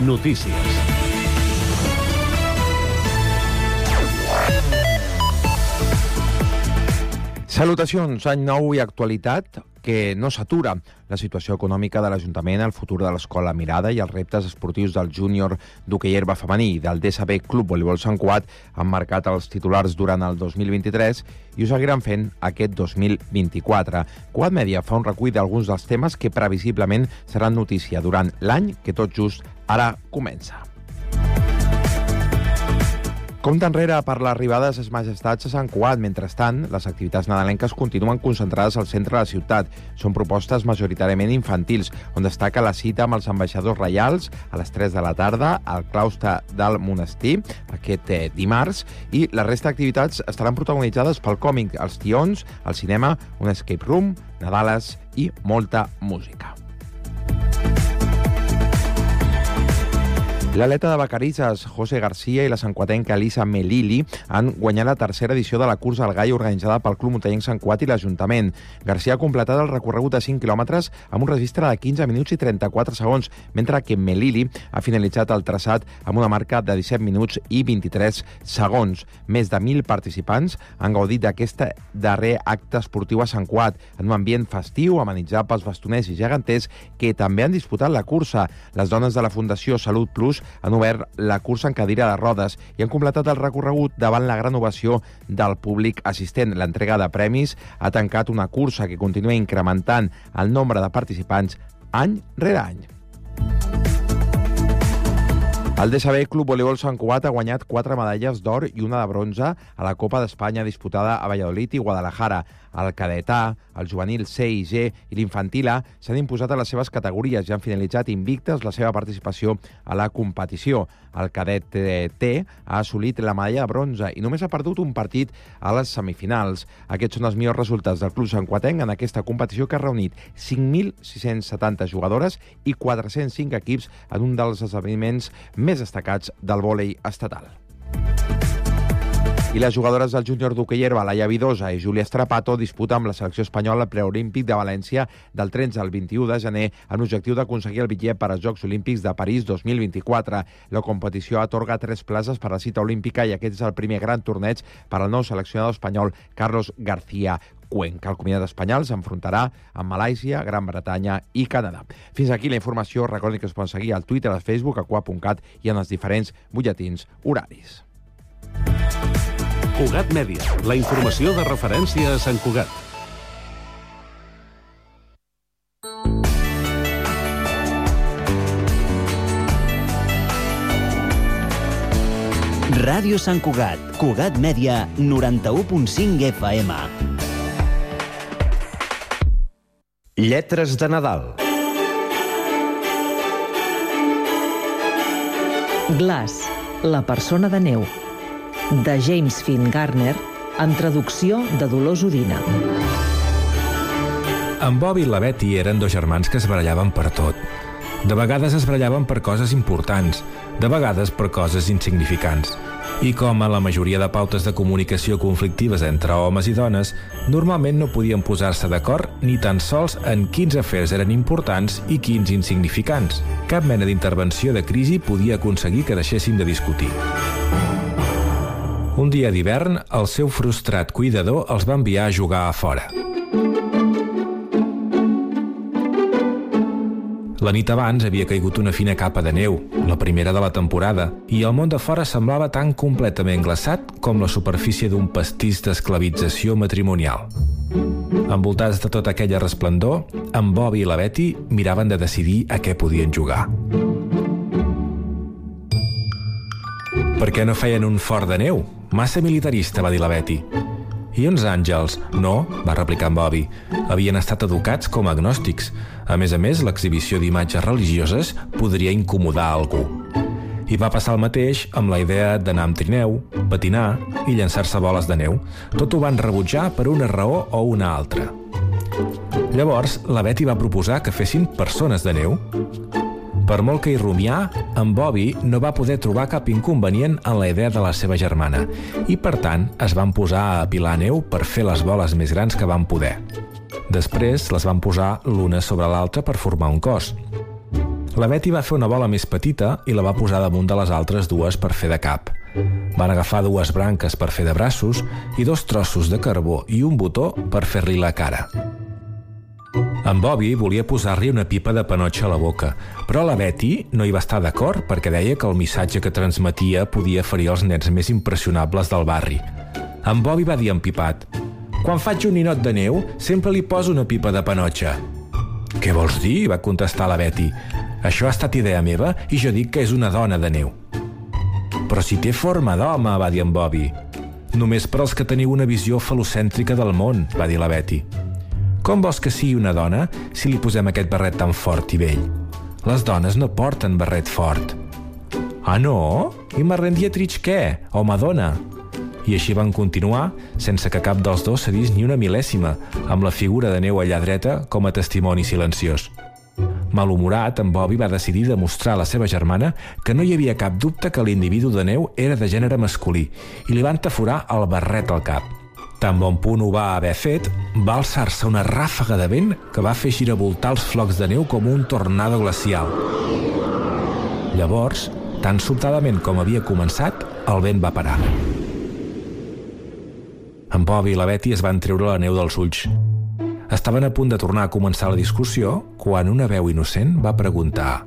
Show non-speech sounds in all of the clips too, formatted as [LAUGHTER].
Notícies. Salutacions, any nou i actualitat que no s'atura. La situació econòmica de l'Ajuntament, el futur de l'Escola Mirada i els reptes esportius del júnior d'hoquei herba femení del DSB Club Voleibol Sant Cuat han marcat els titulars durant el 2023 i ho seguiran fent aquest 2024. Quad Media fa un recull d'alguns dels temes que previsiblement seran notícia durant l'any que tot just ara comença. Compte enrere per l'arribada de ses majestats a Sant Cuat. Mentrestant, les activitats nadalenques continuen concentrades al centre de la ciutat. Són propostes majoritàriament infantils, on destaca la cita amb els ambaixadors reials a les 3 de la tarda al claustre del monestir aquest eh, dimarts i la resta d'activitats estaran protagonitzades pel còmic, els tions, el cinema, un escape room, Nadales i molta música. L'atleta de Vacarisses, José García, i la sanquatenca Elisa Melili han guanyat la tercera edició de la cursa al gai organitzada pel Club Muntanyenc Sant Cuat i l'Ajuntament. García ha completat el recorregut de 5 quilòmetres amb un registre de 15 minuts i 34 segons, mentre que Melili ha finalitzat el traçat amb una marca de 17 minuts i 23 segons. Més de 1.000 participants han gaudit d'aquest darrer acte esportiu a Sant Cuat, en un ambient festiu, amenitzat pels bastoners i geganters que també han disputat la cursa. Les dones de la Fundació Salut Plus han obert la cursa en cadira de rodes i han completat el recorregut davant la gran ovació del públic assistent. L'entrega de premis ha tancat una cursa que continua incrementant el nombre de participants any rere any. El DSB Club Voleibol Sant Cugat ha guanyat quatre medalles d'or i una de bronze a la Copa d'Espanya disputada a Valladolid i Guadalajara. El cadet A, el juvenil C i G i l'infantil A s'han imposat a les seves categories i han finalitzat invictes la seva participació a la competició. El cadet T ha assolit la medalla de bronze i només ha perdut un partit a les semifinals. Aquests són els millors resultats del Club Sant Cuatenc en aquesta competició que ha reunit 5.670 jugadores i 405 equips en un dels esdeveniments més destacats del vòlei estatal. I les jugadores del júnior d'hoquei herba, Laia Vidosa i Júlia Strapato, disputen amb la selecció espanyola el preolímpic de València del 13 al 21 de gener amb l'objectiu d'aconseguir el bitllet per als Jocs Olímpics de París 2024. La competició atorga tres places per a la cita olímpica i aquest és el primer gran torneig per al nou seleccionador espanyol Carlos García Cuenca. El comitat espanyol s'enfrontarà amb Malàisia, Gran Bretanya i Canadà. Fins aquí la informació. Recordin que es poden seguir al Twitter, al Facebook, a qua.cat i en els diferents butlletins horaris. Cugat Mèdia, la informació de referència a Sant Cugat. Ràdio Sant Cugat, Cugat Mèdia, 91.5 FM. Lletres de Nadal. Glass, la persona de neu, de James Finn Garner, amb traducció de Dolors Udina. En Bob i la Betty eren dos germans que es barallaven per tot. De vegades es barallaven per coses importants, de vegades per coses insignificants. I com a la majoria de pautes de comunicació conflictives entre homes i dones, normalment no podien posar-se d'acord ni tan sols en quins afers eren importants i quins insignificants. Cap mena d'intervenció de crisi podia aconseguir que deixessin de discutir. Un dia d'hivern, el seu frustrat cuidador els va enviar a jugar a fora. La nit abans havia caigut una fina capa de neu, la primera de la temporada, i el món de fora semblava tan completament glaçat com la superfície d'un pastís d'esclavització matrimonial. Envoltats de tota aquella resplendor, en Bob i la Betty miraven de decidir a què podien jugar. Per què no feien un fort de neu? Massa militarista, va dir la Betty. I uns àngels? No, va replicar en Bobby. Havien estat educats com a agnòstics. A més a més, l'exhibició d'imatges religioses podria incomodar algú. I va passar el mateix amb la idea d'anar amb trineu, patinar i llançar-se boles de neu. Tot ho van rebutjar per una raó o una altra. Llavors, la Betty va proposar que fessin persones de neu. Per molt que hi rumià, en Bobby no va poder trobar cap inconvenient en la idea de la seva germana i, per tant, es van posar a apilar neu per fer les boles més grans que van poder. Després les van posar l'una sobre l'altra per formar un cos. La Betty va fer una bola més petita i la va posar damunt de les altres dues per fer de cap. Van agafar dues branques per fer de braços i dos trossos de carbó i un botó per fer-li la cara. En Bobby volia posar-li una pipa de panotxa a la boca, però la Betty no hi va estar d'acord perquè deia que el missatge que transmetia podia ferir els nens més impressionables del barri. En Bobby va dir empipat «Quan faig un ninot de neu, sempre li poso una pipa de panotxa». «Què vols dir?», va contestar la Betty. «Això ha estat idea meva i jo dic que és una dona de neu». «Però si té forma d'home», va dir en Bobby. «Només per als que teniu una visió falocèntrica del món», va dir la Betty. Com vols que sigui una dona si li posem aquest barret tan fort i vell? Les dones no porten barret fort. Ah, no? I Marlene Dietrich què? O Madonna? I així van continuar, sense que cap dels dos cedís ni una mil·lèsima, amb la figura de neu allà dreta com a testimoni silenciós. Malhumorat, en Bobby va decidir demostrar a la seva germana que no hi havia cap dubte que l'individu de neu era de gènere masculí i li van taforar el barret al cap. Tan bon punt ho va haver fet, va alçar-se una ràfaga de vent que va fer giravoltar els flocs de neu com un tornado glacial. Llavors, tan sobtadament com havia començat, el vent va parar. En Bob i la Betty es van treure la neu dels ulls. Estaven a punt de tornar a començar la discussió quan una veu innocent va preguntar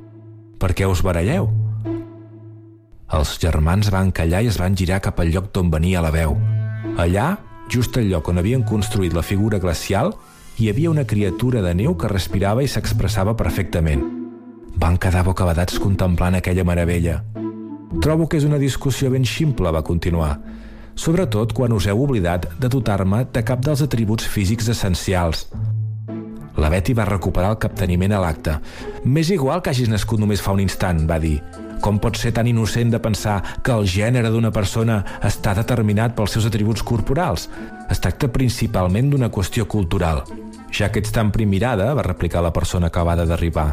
«Per què us baralleu?» Els germans van callar i es van girar cap al lloc d'on venia la veu. Allà, just al lloc on havien construït la figura glacial, hi havia una criatura de neu que respirava i s'expressava perfectament. Van quedar bocabadats contemplant aquella meravella. Trobo que és una discussió ben ximple, va continuar, sobretot quan us heu oblidat de dotar-me de cap dels atributs físics essencials. La Betty va recuperar el capteniment a l'acte. M'és igual que hagis nascut només fa un instant, va dir. Com pot ser tan innocent de pensar que el gènere d'una persona està determinat pels seus atributs corporals? Es tracta principalment d'una qüestió cultural. Ja que ets tan primirada, va replicar la persona acabada d'arribar.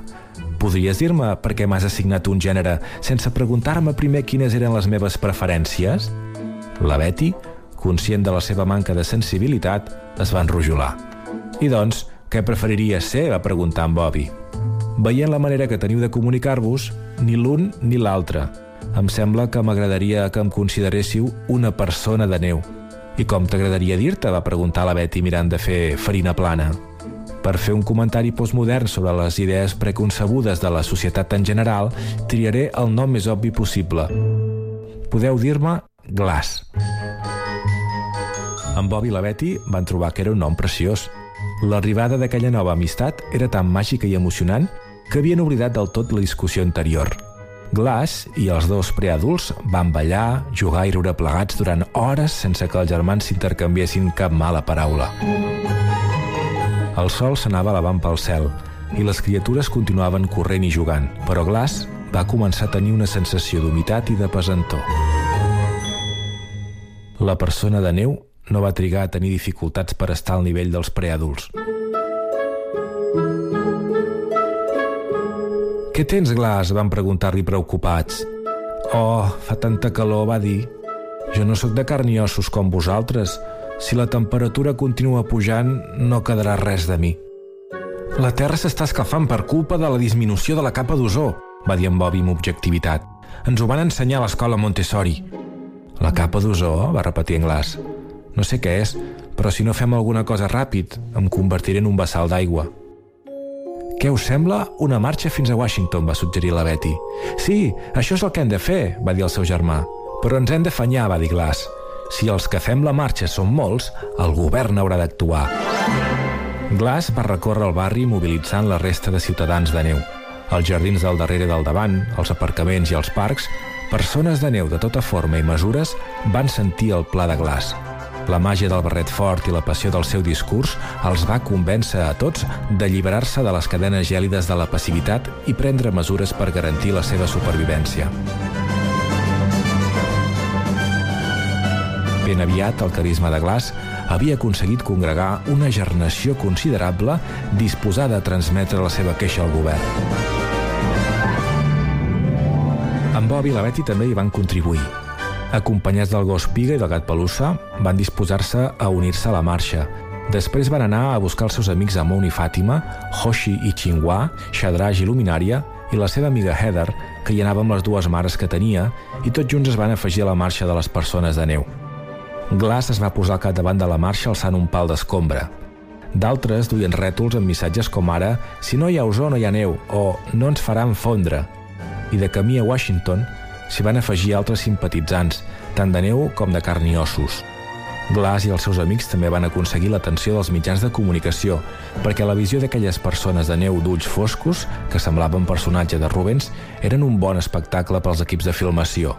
Podries dir-me per què m'has assignat un gènere sense preguntar-me primer quines eren les meves preferències? La Betty, conscient de la seva manca de sensibilitat, es va enrojolar. I doncs, què preferiries ser? va preguntar en Bobby. Veient la manera que teniu de comunicar-vos, ni l'un ni l'altre. Em sembla que m'agradaria que em consideréssiu una persona de neu. I com t'agradaria dir-te? va preguntar la Betty mirant de fer farina plana. Per fer un comentari postmodern sobre les idees preconcebudes de la societat en general, triaré el nom més obvi possible. Podeu dir-me Glass. En Bob i la Betty van trobar que era un nom preciós. L'arribada d'aquella nova amistat era tan màgica i emocionant que havien oblidat del tot la discussió anterior. Glass i els dos preadults van ballar, jugar i riure plegats durant hores sense que els germans s'intercanviessin cap mala paraula. El sol s'anava elevant pel cel i les criatures continuaven corrent i jugant, però Glass va començar a tenir una sensació d'humitat i de pesantor. La persona de neu no va trigar a tenir dificultats per estar al nivell dels preadults. Què tens, Glass? van preguntar-li preocupats. Oh, fa tanta calor, va dir. Jo no sóc de carn i ossos com vosaltres. Si la temperatura continua pujant, no quedarà res de mi. La Terra s'està escalfant per culpa de la disminució de la capa d'ozó, va dir en Bobby amb objectivitat. Ens ho van ensenyar a l'escola Montessori. La capa d'ozó, va repetir en Glass. No sé què és, però si no fem alguna cosa ràpid, em convertiré en un vessal d'aigua. Què us sembla una marxa fins a Washington, va suggerir la Betty. Sí, això és el que hem de fer, va dir el seu germà. Però ens hem d'afanyar, va dir Glass. Si els que fem la marxa són molts, el govern haurà d'actuar. Glass va recórrer el barri mobilitzant la resta de ciutadans de neu. Els jardins del darrere del davant, els aparcaments i els parcs, persones de neu de tota forma i mesures van sentir el pla de Glass. La màgia del barret fort i la passió del seu discurs els va convèncer a tots d'alliberar-se de les cadenes gèlides de la passivitat i prendre mesures per garantir la seva supervivència. Ben aviat, el carisma de Glass havia aconseguit congregar una gernació considerable disposada a transmetre la seva queixa al govern. En Bob i la Betty també hi van contribuir. Acompanyats del gos Piga i del gat Pelussa, van disposar-se a unir-se a la marxa. Després van anar a buscar els seus amics Amon i Fàtima, Hoshi i Xinhua, Shadraj i Luminària, i la seva amiga Heather, que hi anava amb les dues mares que tenia, i tots junts es van afegir a la marxa de les persones de neu. Glass es va posar al capdavant de la marxa alçant un pal d'escombra. D'altres duien rètols amb missatges com ara «Si no hi ha ozó no hi ha neu» o «No ens faran fondre». I de camí a Washington s'hi van afegir altres simpatitzants, tant de neu com de carn i ossos. Glass i els seus amics també van aconseguir l'atenció dels mitjans de comunicació, perquè la visió d'aquelles persones de neu d'ulls foscos, que semblaven personatge de Rubens, eren un bon espectacle pels equips de filmació.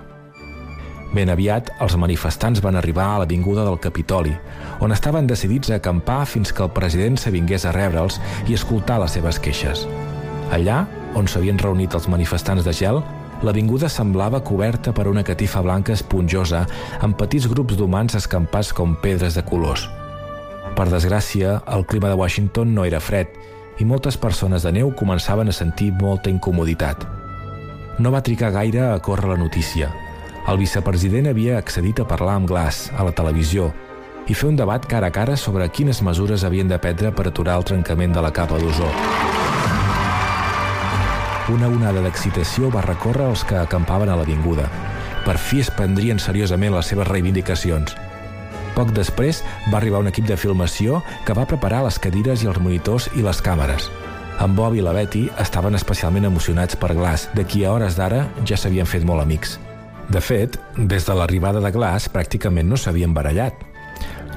Ben aviat, els manifestants van arribar a l'avinguda del Capitoli, on estaven decidits a acampar fins que el president s'avingués a rebre'ls i escoltar les seves queixes. Allà, on s'havien reunit els manifestants de gel, L'avinguda semblava coberta per una catifa blanca esponjosa amb petits grups d'humans escampats com pedres de colors. Per desgràcia, el clima de Washington no era fred i moltes persones de neu començaven a sentir molta incomoditat. No va trigar gaire a córrer la notícia. El vicepresident havia accedit a parlar amb Glass a la televisió i fer un debat cara a cara sobre quines mesures havien de prendre per aturar el trencament de la capa d'ozó. Una onada d'excitació va recórrer els que acampaven a l'avinguda. Per fi es prendrien seriosament les seves reivindicacions. Poc després va arribar un equip de filmació que va preparar les cadires i els monitors i les càmeres. En Bob i la Betty estaven especialment emocionats per Glass, de qui a hores d'ara ja s'havien fet molt amics. De fet, des de l'arribada de Glass pràcticament no s'havien barallat.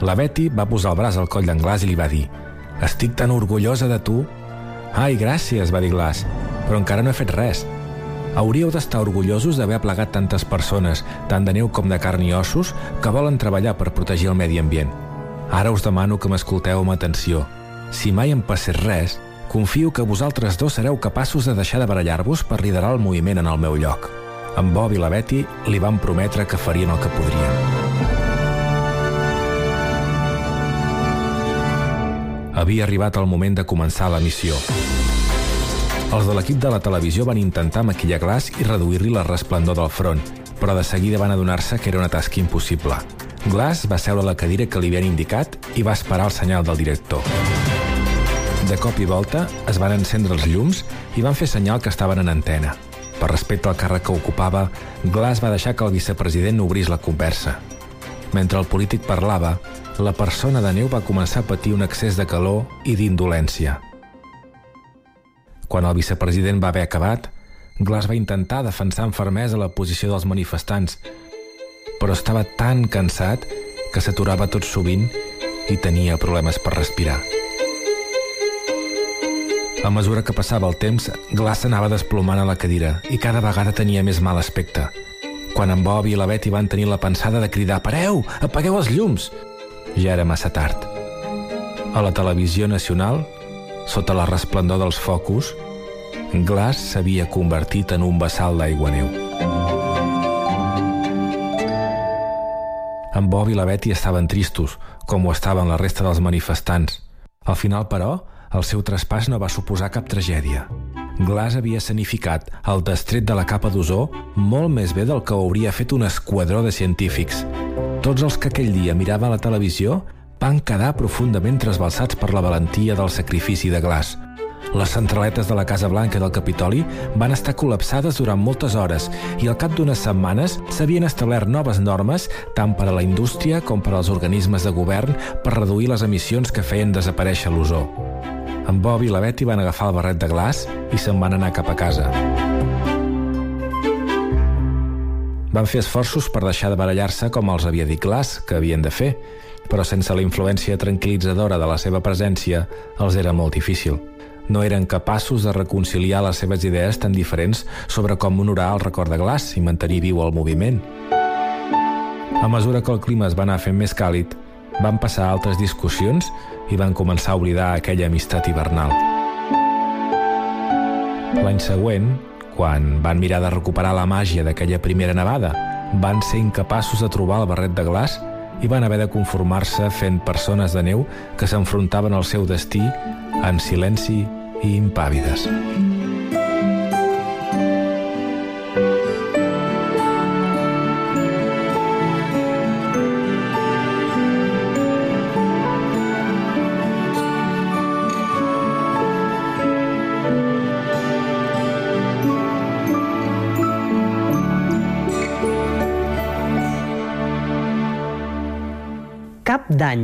La Betty va posar el braç al coll d'en Glass i li va dir «Estic tan orgullosa de tu!» «Ai, gràcies», va dir Glass però encara no he fet res. Hauríeu d'estar orgullosos d'haver aplegat tantes persones, tant de neu com de carn i ossos, que volen treballar per protegir el medi ambient. Ara us demano que m'escolteu amb atenció. Si mai em passés res, confio que vosaltres dos sereu capaços de deixar de barallar-vos per liderar el moviment en el meu lloc. En Bob i la Betty li van prometre que farien el que podrien. Havia arribat el moment de començar la missió. Els de l'equip de la televisió van intentar maquillar Glass i reduir-li la resplendor del front, però de seguida van adonar-se que era una tasca impossible. Glass va seure a la cadira que li havien indicat i va esperar el senyal del director. De cop i volta es van encendre els llums i van fer senyal que estaven en antena. Per respecte al càrrec que ocupava, Glass va deixar que el vicepresident obrís la conversa. Mentre el polític parlava, la persona de neu va començar a patir un excés de calor i d'indolència. Quan el vicepresident va haver acabat, Glass va intentar defensar amb fermesa la posició dels manifestants, però estava tan cansat que s'aturava tot sovint i tenia problemes per respirar. A mesura que passava el temps, Glass anava desplomant a la cadira i cada vegada tenia més mal aspecte. Quan en Bob i la Betty van tenir la pensada de cridar «Pareu! Apagueu els llums!», ja era massa tard. A la televisió nacional, sota la resplendor dels focus, Glass s'havia convertit en un vessal d'aigua neu. En Bob i la Betty estaven tristos, com ho estaven la resta dels manifestants. Al final, però, el seu traspàs no va suposar cap tragèdia. Glass havia sanificat el destret de la capa d'ozó molt més bé del que hauria fet un esquadró de científics. Tots els que aquell dia miraven la televisió van quedar profundament trasbalsats per la valentia del sacrifici de Glass – les centraletes de la Casa Blanca del Capitoli van estar col·lapsades durant moltes hores i al cap d'unes setmanes s'havien establert noves normes tant per a la indústria com per als organismes de govern per reduir les emissions que feien desaparèixer l'ozó. En Bob i la Betty van agafar el barret de glaç i se'n van anar cap a casa. Van fer esforços per deixar de barallar-se com els havia dit Glass que havien de fer, però sense la influència tranquil·litzadora de la seva presència els era molt difícil no eren capaços de reconciliar les seves idees tan diferents sobre com honorar el record de Glass i mantenir viu el moviment. A mesura que el clima es va anar fent més càlid, van passar altres discussions i van començar a oblidar aquella amistat hivernal. L'any següent, quan van mirar de recuperar la màgia d'aquella primera nevada, van ser incapaços de trobar el barret de glaç i van haver de conformar-se fent persones de neu que s'enfrontaven al seu destí en silenci i impàvides. Cap d'any.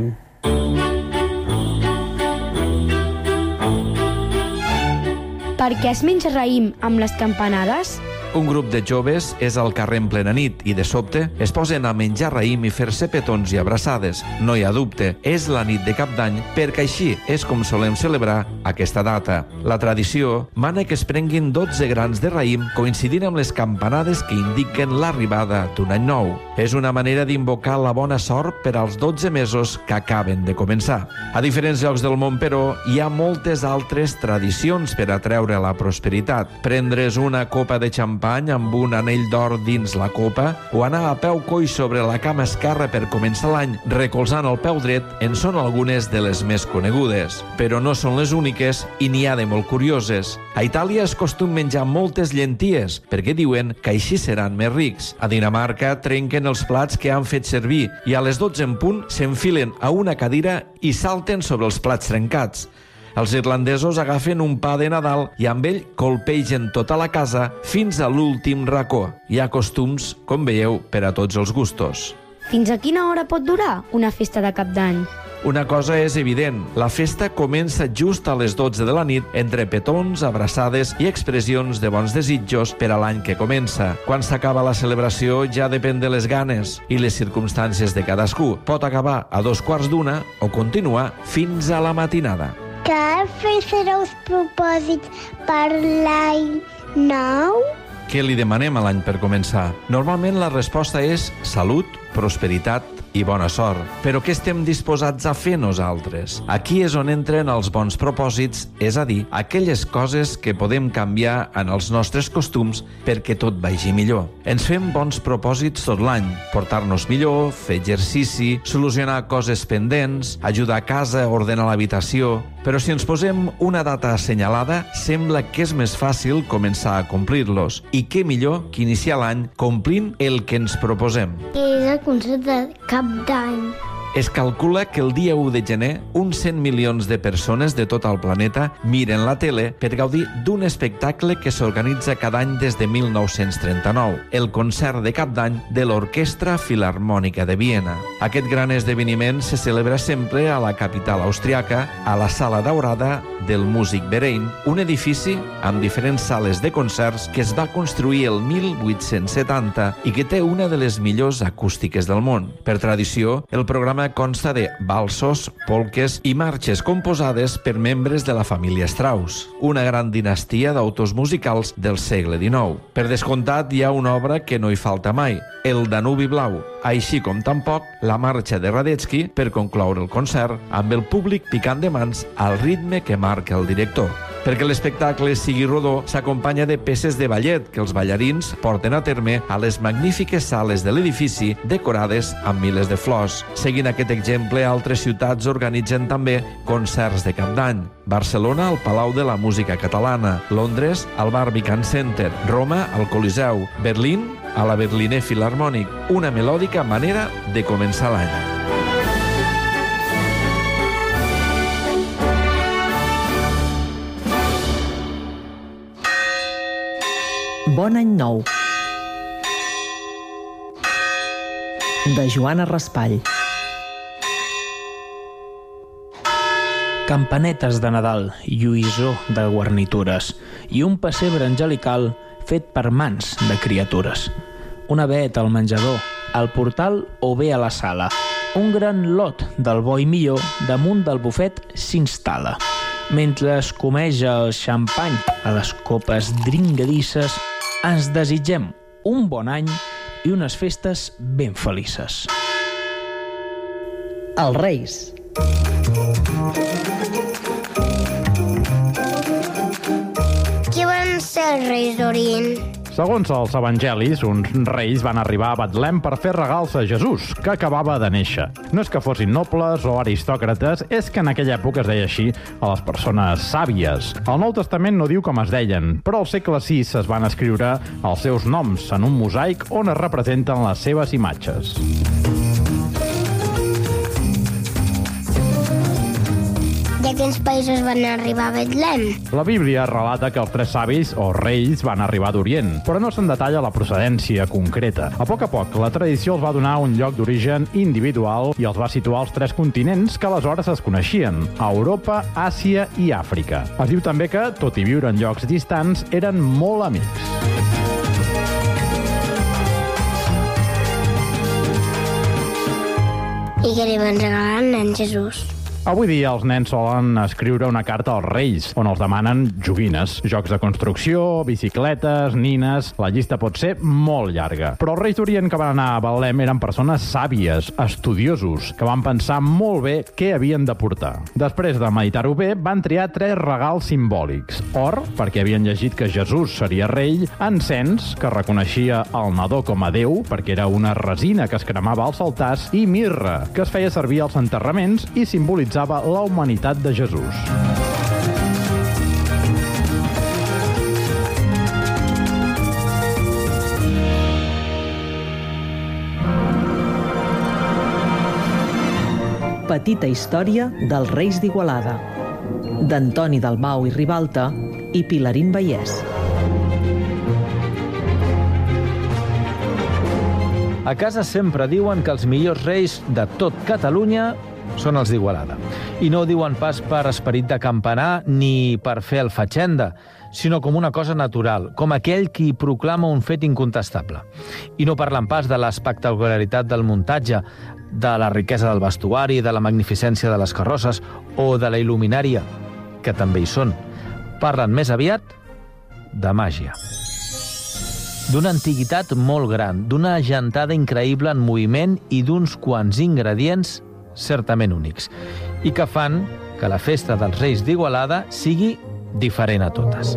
Per què es menja raïm amb les campanades? Un grup de joves és al carrer en plena nit i, de sobte, es posen a menjar raïm i fer-se petons i abraçades. No hi ha dubte, és la nit de cap d'any perquè així és com solem celebrar aquesta data. La tradició mana que es prenguin 12 grans de raïm coincidint amb les campanades que indiquen l'arribada d'un any nou. És una manera d'invocar la bona sort per als 12 mesos que acaben de començar. A diferents llocs del món, però, hi ha moltes altres tradicions per atreure la prosperitat. Prendre's una copa de xampany amb un anell d'or dins la copa o anar a peu coix sobre la cama esquerra per començar l'any recolzant el peu dret en són algunes de les més conegudes. Però no són les úniques i n'hi ha de molt curioses. A Itàlia es costum menjar moltes llenties perquè diuen que així seran més rics. A Dinamarca trenquen els plats que han fet servir i a les 12 en punt s'enfilen a una cadira i salten sobre els plats trencats. Els irlandesos agafen un pa de Nadal i amb ell colpegen tota la casa fins a l'últim racó. Hi ha costums, com veieu, per a tots els gustos. Fins a quina hora pot durar una festa de cap d'any? Una cosa és evident, la festa comença just a les 12 de la nit entre petons, abraçades i expressions de bons desitjos per a l'any que comença. Quan s'acaba la celebració ja depèn de les ganes i les circumstàncies de cadascú. Pot acabar a dos quarts d'una o continuar fins a la matinada. Cal fer serous propòsits per l'any nou? Què li demanem a l'any per començar? Normalment la resposta és salut, prosperitat i bona sort. Però què estem disposats a fer nosaltres? Aquí és on entren els bons propòsits, és a dir, aquelles coses que podem canviar en els nostres costums perquè tot vagi millor. Ens fem bons propòsits tot l'any, portar-nos millor, fer exercici, solucionar coses pendents, ajudar a casa, ordenar l'habitació... Però si ens posem una data assenyalada, sembla que és més fàcil començar a complir-los. I què millor que iniciar l'any complint el que ens proposem. És el concert de cap d'any? Es calcula que el dia 1 de gener uns 100 milions de persones de tot el planeta miren la tele per gaudir d'un espectacle que s'organitza cada any des de 1939, el concert de cap d'any de l'Orquestra Filarmònica de Viena. Aquest gran esdeveniment se celebra sempre a la capital austriaca, a la Sala Daurada del Músic Verein, un edifici amb diferents sales de concerts que es va construir el 1870 i que té una de les millors acústiques del món. Per tradició, el programa consta de balsos, polques i marxes composades per membres de la família Strauss, una gran dinastia d'autors musicals del segle XIX. Per descomptat, hi ha una obra que no hi falta mai, el Danubi Blau, així com tampoc la marxa de Radetzky per concloure el concert amb el públic picant de mans al ritme que marca el director. Perquè l'espectacle sigui rodó, s'acompanya de peces de ballet que els ballarins porten a terme a les magnífiques sales de l'edifici decorades amb miles de flors. Seguint aquest exemple, altres ciutats organitzen també concerts de cap d'any. Barcelona, al Palau de la Música Catalana. Londres, al Barbican Center. Roma, al Coliseu. Berlín, a la Berliner Philharmonic. Una melòdica manera de començar l'any. Bon any nou. De Joana Raspall. Campanetes de Nadal, lluïssor de guarnitures i un pessebre angelical fet per mans de criatures. Una vet al menjador, al portal o bé a la sala. Un gran lot del bo i millor damunt del bufet s'instal·la. Mentre es comeja el xampany a les copes dringadisses, ens desitgem un bon any i unes festes ben felices. Els Reis. Van ser els reis d'Orient? Segons els evangelis, uns reis van arribar a Betlem per fer regals a Jesús, que acabava de néixer. No és que fossin nobles o aristòcrates, és que en aquella època es deia així a les persones sàvies. El Nou Testament no diu com es deien, però al segle VI es van escriure els seus noms en un mosaic on es representen les seves imatges. Quins països van arribar a Betlem? La Bíblia relata que els tres savis, o reis, van arribar d'Orient, però no se'n detalla la procedència concreta. A poc a poc, la tradició els va donar un lloc d'origen individual i els va situar als tres continents que aleshores es coneixien, a Europa, Àsia i Àfrica. Es diu també que, tot i viure en llocs distants, eren molt amics. I què li van regalar al nen Jesús? Avui dia els nens solen escriure una carta als reis, on els demanen joguines, jocs de construcció, bicicletes, nines... La llista pot ser molt llarga. Però els reis d'Orient que van anar a Betlem eren persones sàvies, estudiosos, que van pensar molt bé què havien de portar. Després de meditar-ho bé, van triar tres regals simbòlics. Or, perquè havien llegit que Jesús seria rei, encens, que reconeixia el nadó com a Déu, perquè era una resina que es cremava als altars, i mirra, que es feia servir als enterraments i simbolitzava simbolitzava la humanitat de Jesús. Petita història dels Reis d'Igualada, d'Antoni Dalmau i Ribalta i Pilarín Vallès. A casa sempre diuen que els millors reis de tot Catalunya són els d'Igualada. I no ho diuen pas per esperit de campanar ni per fer el fatxenda, sinó com una cosa natural, com aquell qui proclama un fet incontestable. I no parlen pas de l'espectacularitat del muntatge, de la riquesa del vestuari, de la magnificència de les carrosses o de la il·luminària, que també hi són. Parlen més aviat de màgia. D'una antiguitat molt gran, d'una gentada increïble en moviment i d'uns quants ingredients certament únics i que fan que la festa dels Reis d'Igualada sigui diferent a totes.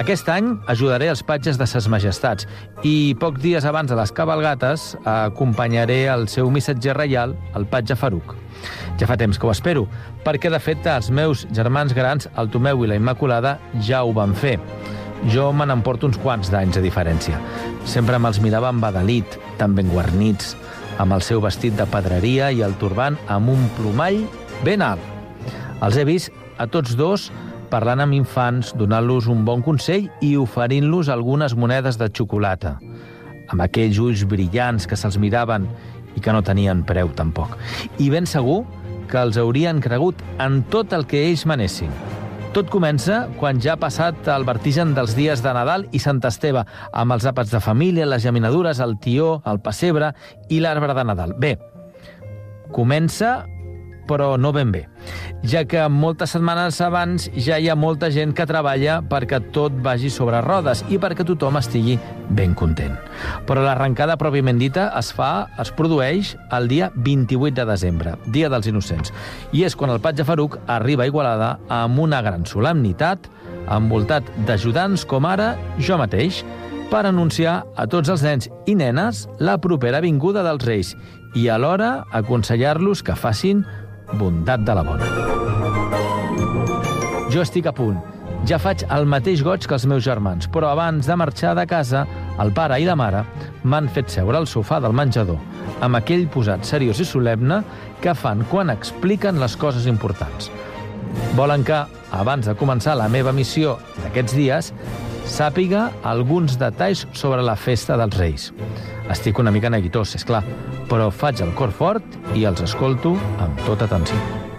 Aquest any ajudaré els patges de ses majestats i pocs dies abans de les cabalgates acompanyaré el seu missatger reial, el patge Faruc. Ja fa temps que ho espero, perquè de fet els meus germans grans, el Tomeu i la Immaculada, ja ho van fer. Jo me n'emporto uns quants d'anys de diferència. Sempre me'ls mirava amb badalit, tan ben guarnits, amb el seu vestit de pedreria i el turbant amb un plomall ben alt. Els he vist a tots dos parlant amb infants, donant-los un bon consell i oferint-los algunes monedes de xocolata, amb aquells ulls brillants que se'ls miraven i que no tenien preu tampoc. I ben segur que els haurien cregut en tot el que ells manessin. Tot comença quan ja ha passat el vertigen dels dies de Nadal i Sant Esteve, amb els àpats de família, les geminadures, el tió, el pessebre i l'arbre de Nadal. Bé, comença però no ben bé, ja que moltes setmanes abans ja hi ha molta gent que treballa perquè tot vagi sobre rodes i perquè tothom estigui ben content. Però l'arrencada pròpiament dita es fa, es produeix el dia 28 de desembre, Dia dels Innocents, i és quan el patge Faruc arriba a Igualada amb una gran solemnitat, envoltat d'ajudants com ara jo mateix, per anunciar a tots els nens i nenes la propera vinguda dels Reis i alhora aconsellar-los que facin bondat de la bona. Jo estic a punt. Ja faig el mateix goig que els meus germans, però abans de marxar de casa, el pare i la mare m'han fet seure al sofà del menjador, amb aquell posat seriós i solemne que fan quan expliquen les coses importants. Volen que, abans de començar la meva missió d'aquests dies, sàpiga alguns detalls sobre la festa dels Reis. Estic una mica neguitós, és clar, però faig el cor fort i els escolto amb tota atenció.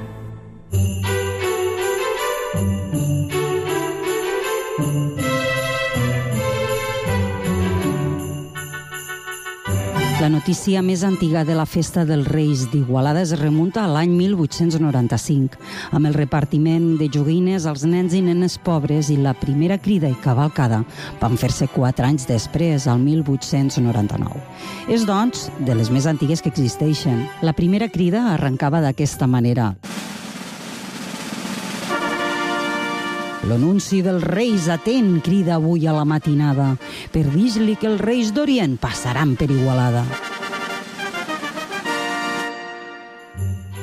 La notícia més antiga de la festa dels Reis d'Igualada es remunta a l'any 1895, amb el repartiment de joguines als nens i nenes pobres i la primera crida i cavalcada van fer-se quatre anys després, al 1899. És, doncs, de les més antigues que existeixen. La primera crida arrencava d'aquesta manera. L'anunci dels Reis atent crida avui a la matinada per dir-li que els Reis d'Orient passaran per Igualada.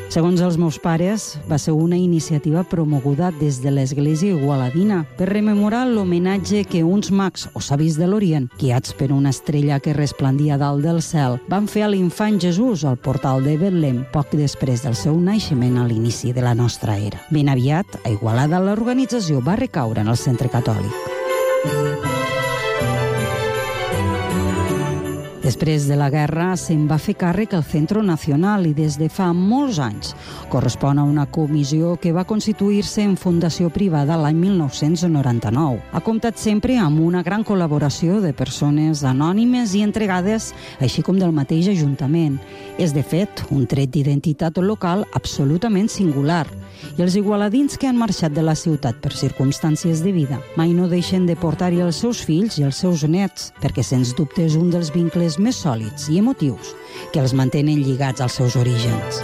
Segons els meus pares, va ser una iniciativa promoguda des de l'Església Igualadina per rememorar l'homenatge que uns mags o savis de l'Orient, guiats per una estrella que resplendia dalt del cel, van fer a l'infant Jesús al portal de Betlem poc després del seu naixement a l'inici de la nostra era. Ben aviat, a Igualada, l'organització va recaure en el centre catòlic. Després de la guerra se'n va fer càrrec el Centro Nacional i des de fa molts anys correspon a una comissió que va constituir-se en fundació privada l'any 1999. Ha comptat sempre amb una gran col·laboració de persones anònimes i entregades, així com del mateix Ajuntament. És, de fet, un tret d'identitat local absolutament singular i els igualadins que han marxat de la ciutat per circumstàncies de vida mai no deixen de portar-hi els seus fills i els seus nets, perquè sens dubte és un dels vincles més sòlids i emotius que els mantenen lligats als seus orígens.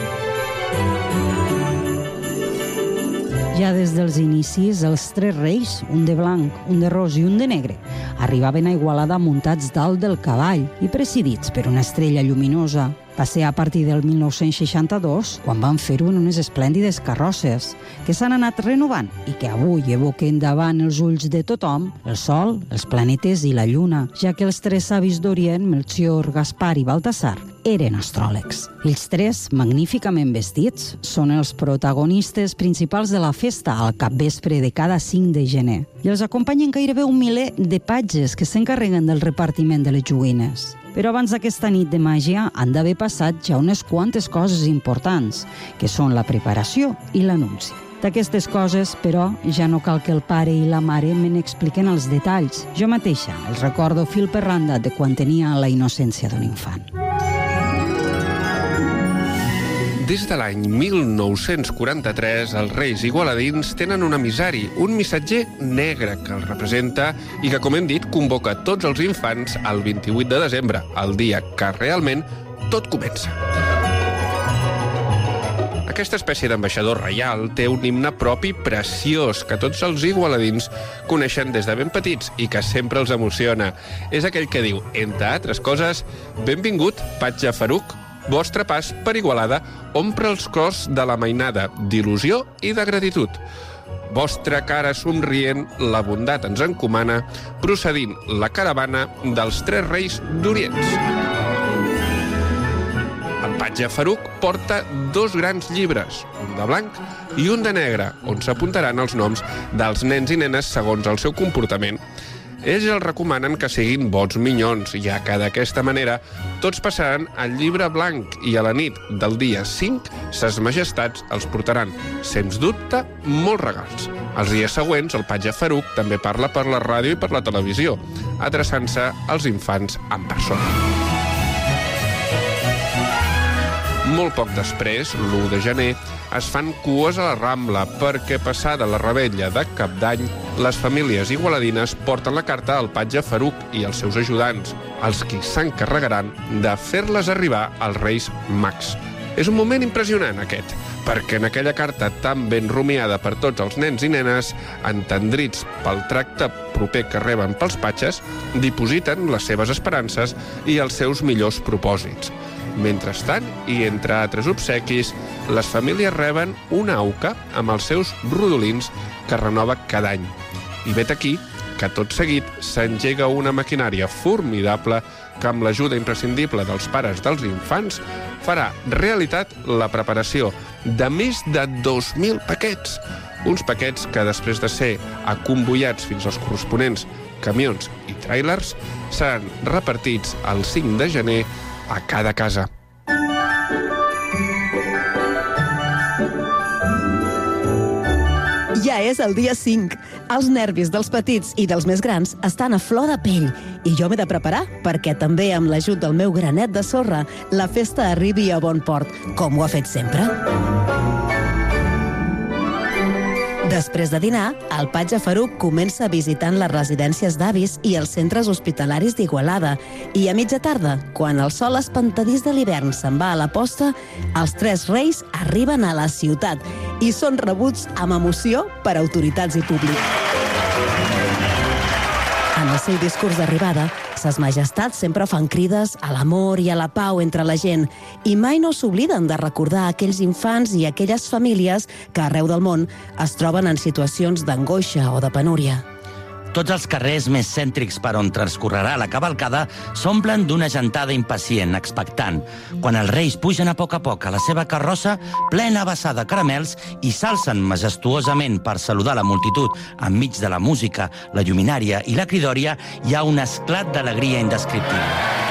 Ja des dels inicis, els tres reis, un de blanc, un de ros i un de negre, arribaven a Igualada muntats dalt del cavall i presidits per una estrella lluminosa. Va ser a partir del 1962 quan van fer-ho en unes esplèndides carrosses que s'han anat renovant i que avui evoquen davant els ulls de tothom el Sol, els planetes i la Lluna, ja que els tres savis d'Orient, Melchior, Gaspar i Baltasar, eren astròlegs. Ells tres, magníficament vestits, són els protagonistes principals de la festa al capvespre de cada 5 de gener. I els acompanyen gairebé un miler de patges que s'encarreguen del repartiment de les joguines. Però abans d'aquesta nit de màgia han d'haver passat ja unes quantes coses importants, que són la preparació i l'anunci. D'aquestes coses, però, ja no cal que el pare i la mare me n'expliquen els detalls. Jo mateixa els recordo fil per randa de quan tenia la innocència d'un infant. Des de l'any 1943, els reis igualadins tenen un emissari, un missatger negre que els representa i que, com hem dit, convoca tots els infants al 28 de desembre, el dia que realment tot comença. Aquesta espècie d'ambaixador reial té un himne propi preciós que tots els igualadins coneixen des de ben petits i que sempre els emociona. És aquell que diu, entre altres coses, Benvingut, Patja Faruc, vostre pas per Igualada omple els cors de la mainada d'il·lusió i de gratitud. Vostra cara somrient, la bondat ens encomana, procedint la caravana dels tres reis d'Orients. El patge Faruc porta dos grans llibres, un de blanc i un de negre, on s'apuntaran els noms dels nens i nenes segons el seu comportament. Ells els recomanen que siguin bons minyons, ja que d'aquesta manera tots passaran al llibre blanc i a la nit del dia 5 ses majestats els portaran, sens dubte, molts regals. Els dies següents, el patge Faruc també parla per la ràdio i per la televisió, adreçant-se als infants en persona. Molt poc després, l'1 de gener, es fan cues a la Rambla perquè passada la rebella de Cap d'Any, les famílies igualadines porten la carta al patge Faruc i els seus ajudants, els qui s'encarregaran de fer-les arribar als Reis Mags. És un moment impressionant, aquest, perquè en aquella carta tan ben rumiada per tots els nens i nenes, entendrits pel tracte proper que reben pels patges, dipositen les seves esperances i els seus millors propòsits. Mentrestant, i entre altres obsequis, les famílies reben una auca amb els seus rodolins que renova cada any. I vet aquí que tot seguit s'engega una maquinària formidable que amb l'ajuda imprescindible dels pares dels infants farà realitat la preparació de més de 2.000 paquets. Uns paquets que després de ser acomboiats fins als corresponents camions i tràilers seran repartits el 5 de gener a cada casa. Ja és el dia 5. Els nervis dels petits i dels més grans estan a flor de pell i jo m'he de preparar perquè també amb l'ajut del meu granet de sorra la festa arribi a bon port, com ho ha fet sempre. Després de dinar, el patge Faruc comença visitant les residències d'avis i els centres hospitalaris d'Igualada. I a mitja tarda, quan el sol espantadís de l'hivern se'n va a la posta, els tres reis arriben a la ciutat i són rebuts amb emoció per autoritats i públic. El seu discurs d'arribada, ses majestats sempre fan crides a l'amor i a la pau entre la gent i mai no s'obliden de recordar aquells infants i aquelles famílies que arreu del món es troben en situacions d'angoixa o de penúria. Tots els carrers més cèntrics per on transcorrerà la cavalcada s'omplen d'una gentada impacient, expectant, quan els reis pugen a poc a poc a la seva carrossa plena vessada de caramels i s'alcen majestuosament per saludar la multitud enmig de la música, la lluminària i la cridòria, hi ha un esclat d'alegria indescriptible.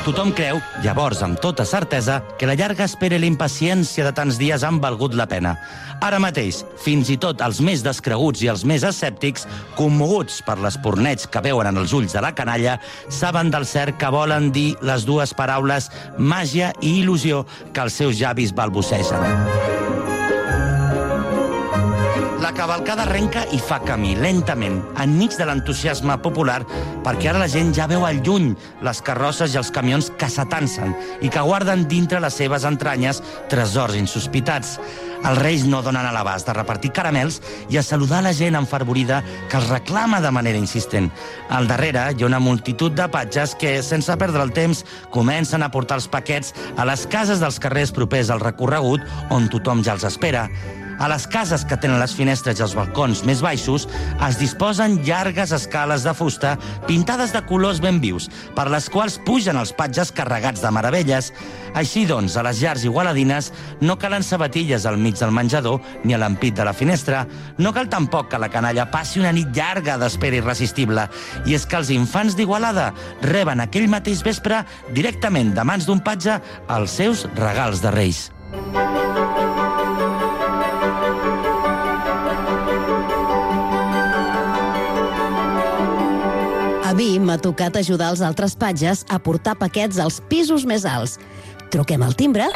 Tothom creu, llavors amb tota certesa, que la llarga espera i la impaciència de tants dies han valgut la pena. Ara mateix, fins i tot els més descreguts i els més escèptics, commoguts per l'esporneig que veuen en els ulls de la canalla, saben del cert que volen dir les dues paraules màgia i il·lusió que els seus llavis balbucegen. La cavalcada arrenca i fa camí, lentament, enmig de l'entusiasme popular, perquè ara la gent ja veu al lluny les carrosses i els camions que s'atansen i que guarden dintre les seves entranyes tresors insospitats. Els reis no donen a l'abast de repartir caramels i a saludar la gent enfervorida que els reclama de manera insistent. Al darrere hi ha una multitud de patges que, sense perdre el temps, comencen a portar els paquets a les cases dels carrers propers al recorregut on tothom ja els espera. A les cases que tenen les finestres i els balcons més baixos es disposen llargues escales de fusta pintades de colors ben vius, per les quals pugen els patges carregats de meravelles. Així doncs, a les llars igualadines no calen sabatilles al mig del menjador ni a l'ampit de la finestra. No cal tampoc que la canalla passi una nit llarga d'espera irresistible. I és que els infants d'Igualada reben aquell mateix vespre directament de mans d'un patge els seus regals de Reis. Mi m'ha tocat ajudar els altres patges a portar paquets als pisos més alts. Truquem al timbre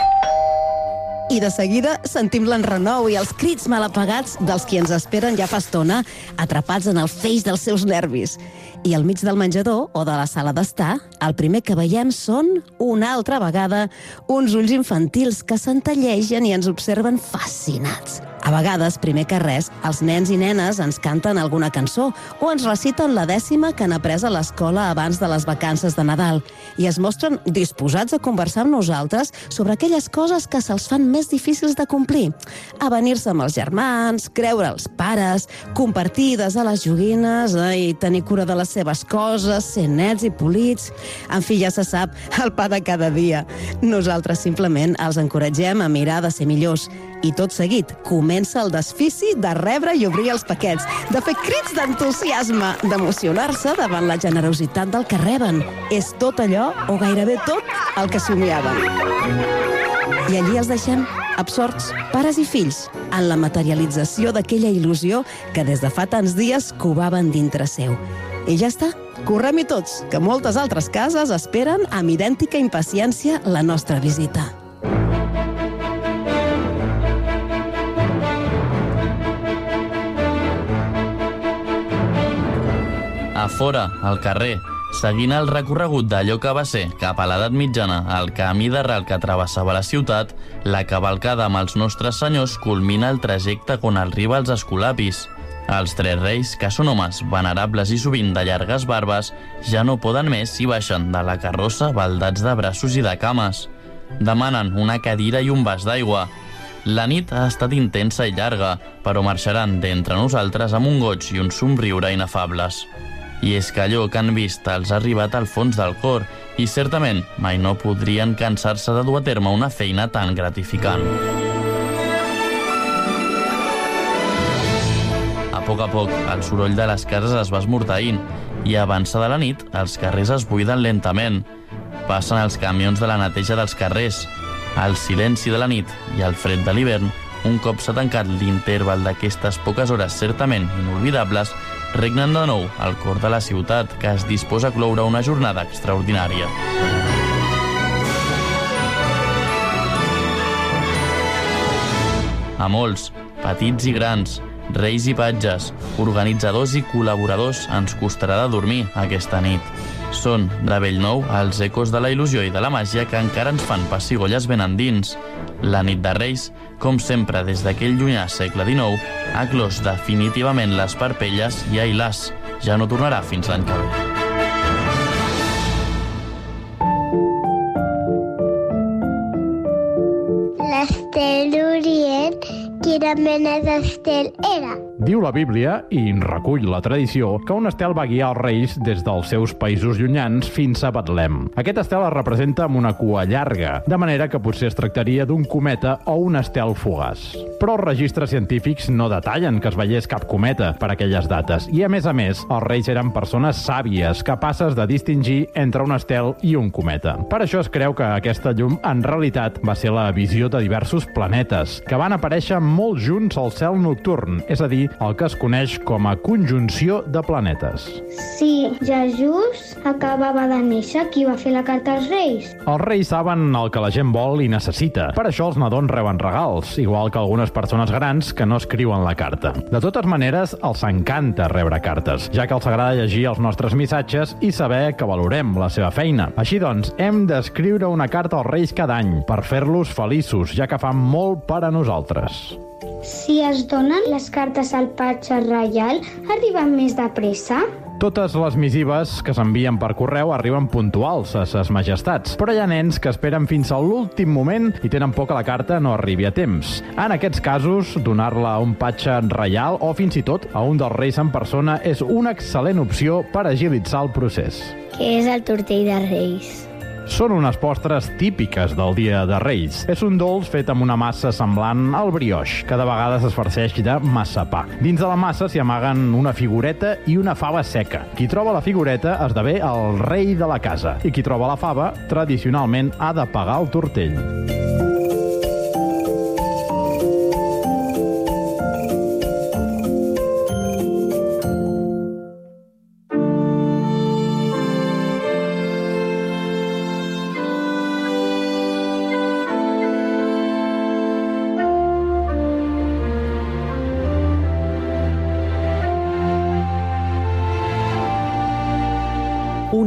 i de seguida sentim l'enrenou i els crits mal apagats dels qui ens esperen ja fa estona, atrapats en el feix dels seus nervis. I al mig del menjador o de la sala d'estar, el primer que veiem són, una altra vegada, uns ulls infantils que s'entallegen i ens observen fascinats. A vegades, primer que res, els nens i nenes ens canten alguna cançó o ens reciten la dècima que han après a l'escola abans de les vacances de Nadal i es mostren disposats a conversar amb nosaltres sobre aquelles coses que se'ls fan més difícils de complir. Avenir-se amb els germans, creure els pares, compartir des a les joguines eh, i tenir cura de les seves coses, ser nets i polits... En fi, ja se sap, el pa de cada dia. Nosaltres simplement els encoratgem a mirar de ser millors. I tot seguit comença el desfici de rebre i obrir els paquets, de fer crits d'entusiasme, d'emocionar-se davant la generositat del que reben. És tot allò, o gairebé tot, el que somiaven. I allí els deixem absorts, pares i fills, en la materialització d'aquella il·lusió que des de fa tants dies covaven dintre seu. I ja està, correm-hi tots, que moltes altres cases esperen amb idèntica impaciència la nostra visita. A fora, al carrer, seguint el recorregut d'allò que va ser, cap a l'edat mitjana, el camí de ral que travessava la ciutat, la cavalcada amb els nostres senyors culmina el trajecte quan arriba als escolapis. Els tres reis, que són homes venerables i sovint de llargues barbes, ja no poden més i baixen de la carrossa baldats de braços i de cames. Demanen una cadira i un vas d'aigua. La nit ha estat intensa i llarga, però marxaran d'entre nosaltres amb un goig i un somriure inefables. I és que allò que han vist els ha arribat al fons del cor i certament mai no podrien cansar-se de dur a terme una feina tan gratificant. Poc a poc, el soroll de les cases es va esmorteint i avançada la nit, els carrers es buiden lentament. Passen els camions de la neteja dels carrers. El silenci de la nit i el fred de l'hivern, un cop s'ha tancat l'interval d'aquestes poques hores certament inolvidables, regnen de nou al cor de la ciutat, que es disposa a cloure una jornada extraordinària. A molts, petits i grans, reis i patges, organitzadors i col·laboradors ens costarà de dormir aquesta nit. Són, de bell nou, els ecos de la il·lusió i de la màgia que encara ens fan pessigolles ben endins. La nit de Reis, com sempre des d'aquell llunyà segle XIX, ha clos definitivament les parpelles i ai las, ja no tornarà fins l'any que ve. Quina mena d'estel era? Diu la Bíblia, i recull la tradició, que un estel va guiar els reis des dels seus països llunyans fins a Betlem. Aquest estel es representa amb una cua llarga, de manera que potser es tractaria d'un cometa o un estel fugaç. Però els registres científics no detallen que es veiés cap cometa per aquelles dates, i a més a més, els reis eren persones sàvies, capaces de distingir entre un estel i un cometa. Per això es creu que aquesta llum en realitat va ser la visió de diversos planetes, que van aparèixer molt junts al cel nocturn, és a dir, el que es coneix com a conjunció de planetes. Si Jesús acabava de néixer, qui va fer la carta als Reis? Els reis saben el que la gent vol i necessita. Per això els nadons reben regals, igual que algunes persones grans que no escriuen la carta. De totes maneres, els encanta rebre cartes, ja que els agrada llegir els nostres missatges i saber que valorem la seva feina. Així doncs, hem d'escriure una carta als reis cada any per fer-los feliços, ja que fan molt per a nosaltres. Si es donen les cartes al patge reial, arriben més de pressa? Totes les missives que s'envien per correu arriben puntuals a ses majestats, però hi ha nens que esperen fins a l'últim moment i tenen por que la carta no arribi a temps. En aquests casos, donar-la a un patge reial o fins i tot a un dels reis en persona és una excel·lent opció per agilitzar el procés. Què és el tortell de Reis? Són unes postres típiques del dia de Reis. És un dolç fet amb una massa semblant al brioix, que de vegades es farceix de massapà. Dins de la massa s'hi amaguen una figureta i una fava seca. Qui troba la figureta esdevé el rei de la casa, i qui troba la fava, tradicionalment, ha de pagar el tortell.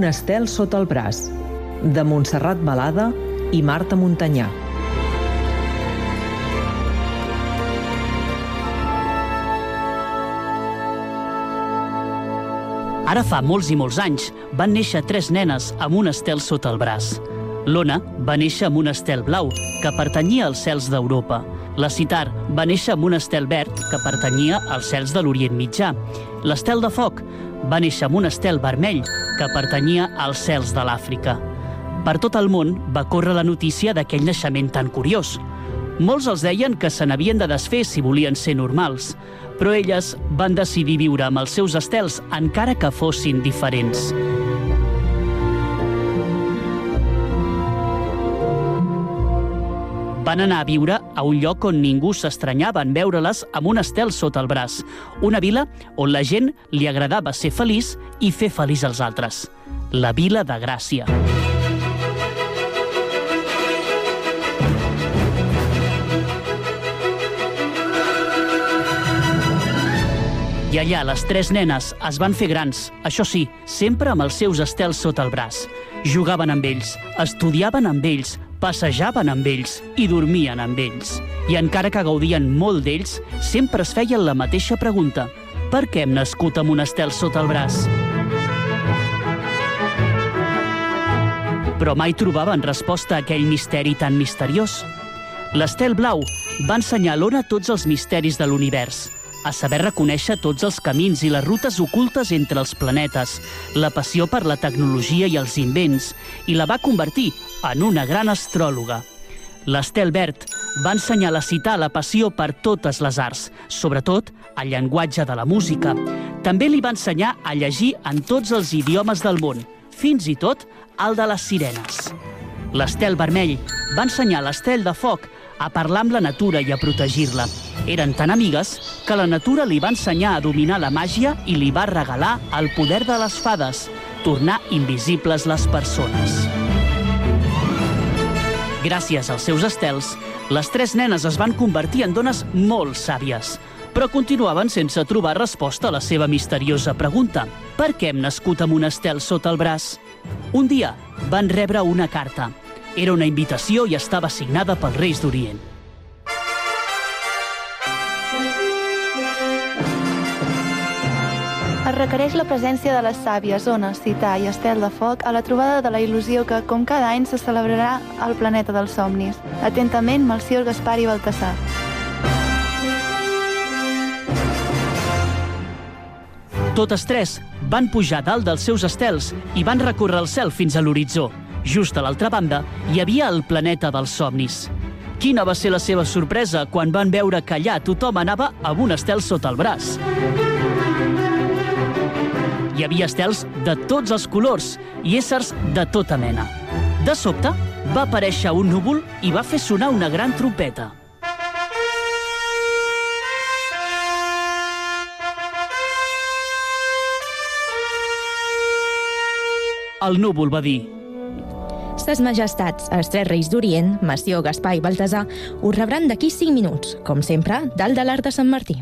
Estel sota el braç, de Montserrat Balada i Marta Montanyà. Ara fa molts i molts anys van néixer tres nenes amb un estel sota el braç. L'Ona va néixer amb un estel blau, que pertanyia als cels d'Europa. La Citar va néixer amb un estel verd, que pertanyia als cels de l'Orient Mitjà. L'estel de foc va néixer amb un estel vermell, que pertanyia als cels de l'Àfrica. Per tot el món va córrer la notícia d'aquell naixement tan curiós. Molts els deien que se n'havien de desfer si volien ser normals, però elles van decidir viure amb els seus estels encara que fossin diferents. Van anar a viure a un lloc on ningú s'estranyava en veure-les amb un estel sota el braç. Una vila on la gent li agradava ser feliç i fer feliç als altres. La vila de Gràcia. I allà les tres nenes es van fer grans, això sí, sempre amb els seus estels sota el braç. Jugaven amb ells, estudiaven amb ells, passejaven amb ells i dormien amb ells. I encara que gaudien molt d'ells, sempre es feien la mateixa pregunta. Per què hem nascut amb un estel sota el braç? Però mai trobaven resposta a aquell misteri tan misteriós. L'estel blau va ensenyar a l'Ona tots els misteris de l'univers, a saber reconèixer tots els camins i les rutes ocultes entre els planetes, la passió per la tecnologia i els invents, i la va convertir en una gran astròloga. L'estel verd va ensenyar a citar la passió per totes les arts, sobretot el llenguatge de la música. També li va ensenyar a llegir en tots els idiomes del món, fins i tot el de les sirenes. L'estel vermell va ensenyar l'estel de foc a parlar amb la natura i a protegir-la. Eren tan amigues que la natura li va ensenyar a dominar la màgia i li va regalar el poder de les fades, tornar invisibles les persones. Gràcies als seus estels, les tres nenes es van convertir en dones molt sàvies. però continuaven sense trobar resposta a la seva misteriosa pregunta. Per què hem nascut amb un estel sota el braç? Un dia van rebre una carta. Era una invitació i estava signada pels Reis d'Orient. Es requereix la presència de les sàvies, ones, citar i estel de foc a la trobada de la il·lusió que, com cada any, se celebrarà al planeta dels somnis. Atentament, Melcior, Gaspar i Baltasar. Totes tres van pujar dalt dels seus estels i van recórrer el cel fins a l'horitzó. Just a l'altra banda hi havia el planeta dels somnis. Quina va ser la seva sorpresa quan van veure que allà tothom anava amb un estel sota el braç? Hi havia estels de tots els colors i éssers de tota mena. De sobte, va aparèixer un núvol i va fer sonar una gran trompeta. El núvol va dir Ses majestats, els tres reis d'Orient, Mació, Gaspar i Baltasar, us rebran d'aquí 5 minuts, com sempre, dalt de l'Arc de Sant Martí.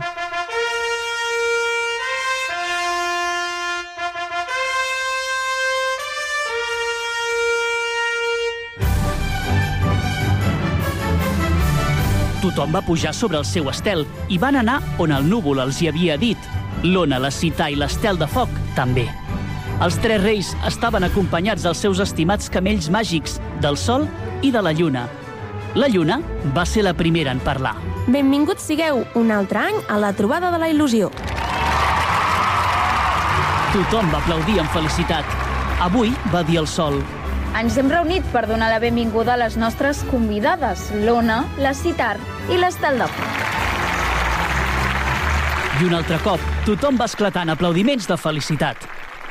Tothom va pujar sobre el seu estel i van anar on el núvol els hi havia dit. L'ona, la cita i l'estel de foc, també. Els tres reis estaven acompanyats dels seus estimats camells màgics, del sol i de la lluna. La lluna va ser la primera en parlar. Benvinguts sigueu un altre any a la trobada de la il·lusió. Tothom va aplaudir amb felicitat. Avui, va dir el sol, ens hem reunit per donar la benvinguda a les nostres convidades, l'Ona, la Citar i Foc. I un altre cop, tothom va esclatar en aplaudiments de felicitat.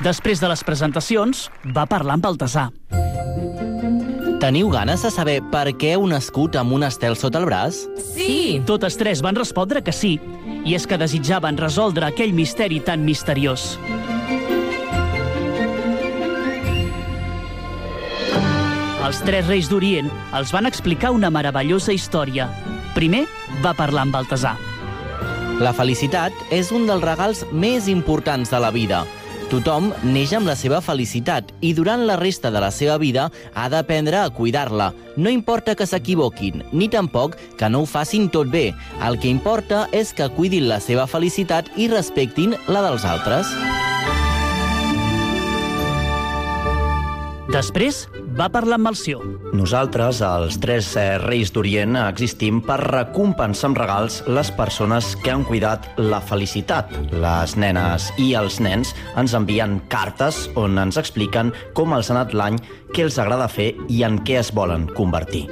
Després de les presentacions, va parlar amb Baltasar. Teniu ganes de saber per què heu nascut amb un estel sota el braç? Sí! Totes tres van respondre que sí, i és que desitjaven resoldre aquell misteri tan misteriós. Els tres reis d'Orient els van explicar una meravellosa història. Primer va parlar amb Baltasar. La felicitat és un dels regals més importants de la vida. Tothom neix amb la seva felicitat i durant la resta de la seva vida ha d'aprendre a cuidar-la. No importa que s'equivoquin, ni tampoc que no ho facin tot bé. El que importa és que cuidin la seva felicitat i respectin la dels altres. Després va parlar amb Melció. Nosaltres, els tres eh, reis d'Orient, existim per recompensar amb regals les persones que han cuidat la felicitat. Les nenes i els nens ens envien cartes on ens expliquen com els ha anat l'any, què els agrada fer i en què es volen convertir.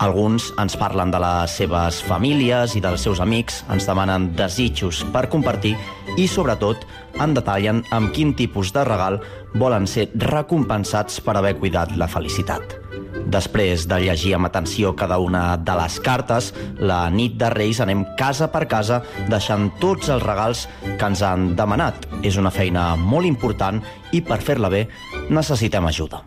Alguns ens parlen de les seves famílies i dels seus amics, ens demanen desitjos per compartir i, sobretot, en detallen amb quin tipus de regal volen ser recompensats per haver cuidat la felicitat. Després de llegir amb atenció cada una de les cartes, la nit de Reis anem casa per casa deixant tots els regals que ens han demanat. És una feina molt important i per fer-la bé necessitem ajuda.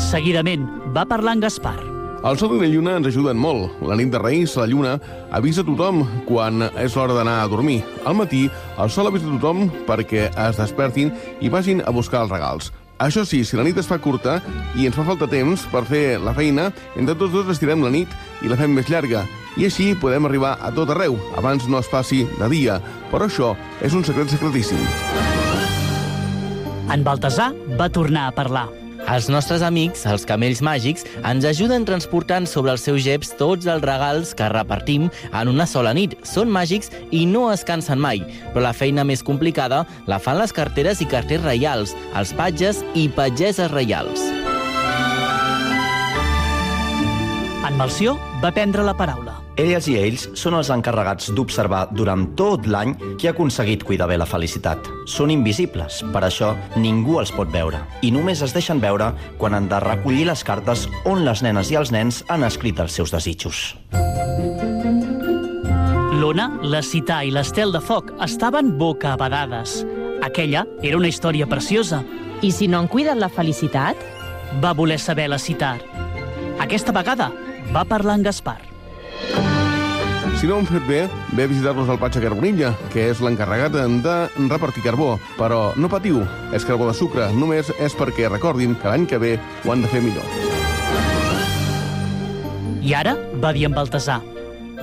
Seguidament va parlar amb Gaspar. El sol i la lluna ens ajuden molt. La nit de Reis, la lluna avisa tothom quan és l'hora d'anar a dormir. Al matí, el sol avisa tothom perquè es despertin i vagin a buscar els regals. Això sí, si la nit es fa curta i ens fa falta temps per fer la feina, entre tots dos estirem la nit i la fem més llarga. I així podem arribar a tot arreu, abans no es faci de dia. Però això és un secret secretíssim. En Baltasar va tornar a parlar. Els nostres amics, els camells màgics, ens ajuden transportant sobre els seus geps tots els regals que repartim en una sola nit. Són màgics i no es cansen mai, però la feina més complicada la fan les carteres i carters reials, els patges i patgeses reials. En Melció va prendre la paraula. Elles i ells són els encarregats d'observar durant tot l'any qui ha aconseguit cuidar bé la felicitat. Són invisibles, per això ningú els pot veure. I només es deixen veure quan han de recollir les cartes on les nenes i els nens han escrit els seus desitjos. L'Ona, la Cità i l'Estel de Foc estaven boca abadades. Aquella era una història preciosa. I si no han cuidat la felicitat? Va voler saber la Citar. Aquesta vegada va parlar en Gaspar. Si no ho han fet bé, ve a visitar-los al Patxa Carbonilla, que és l'encarregat de repartir carbó. Però no patiu, és carbó de sucre, només és perquè recordin que l'any que ve ho han de fer millor. I ara va dir en Baltasar.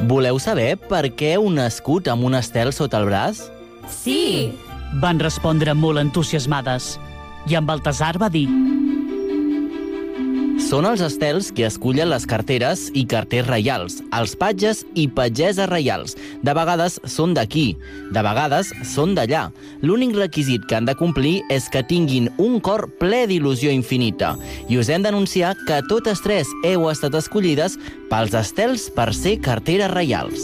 Voleu saber per què un escut amb un estel sota el braç? Sí! Van respondre molt entusiasmades. I en Baltasar va dir... Són els estels que escullen les carteres i carters reials, els patges i pageses reials. De vegades són d'aquí, de vegades són d'allà. L'únic requisit que han de complir és que tinguin un cor ple d'il·lusió infinita. I us hem d'anunciar que totes tres heu estat escollides pels estels per ser carteres reials.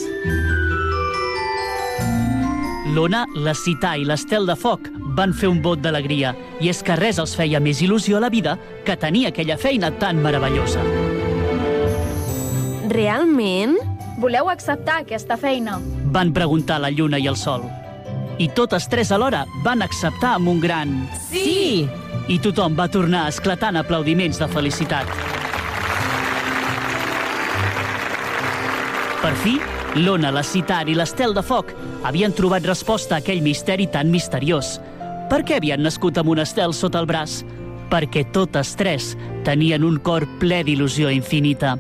L'Ona, la Cità i l'Estel de Foc van fer un vot d'alegria i és que res els feia més il·lusió a la vida que tenir aquella feina tan meravellosa. Realment? Voleu acceptar aquesta feina? Van preguntar la Lluna i el Sol. I totes tres alhora van acceptar amb un gran... Sí! I tothom va tornar esclatant aplaudiments de felicitat. Per fi, l'Ona, la Citar i l'Estel de Foc havien trobat resposta a aquell misteri tan misteriós. Per què havien nascut amb un estel sota el braç? Perquè totes tres tenien un cor ple d'il·lusió infinita.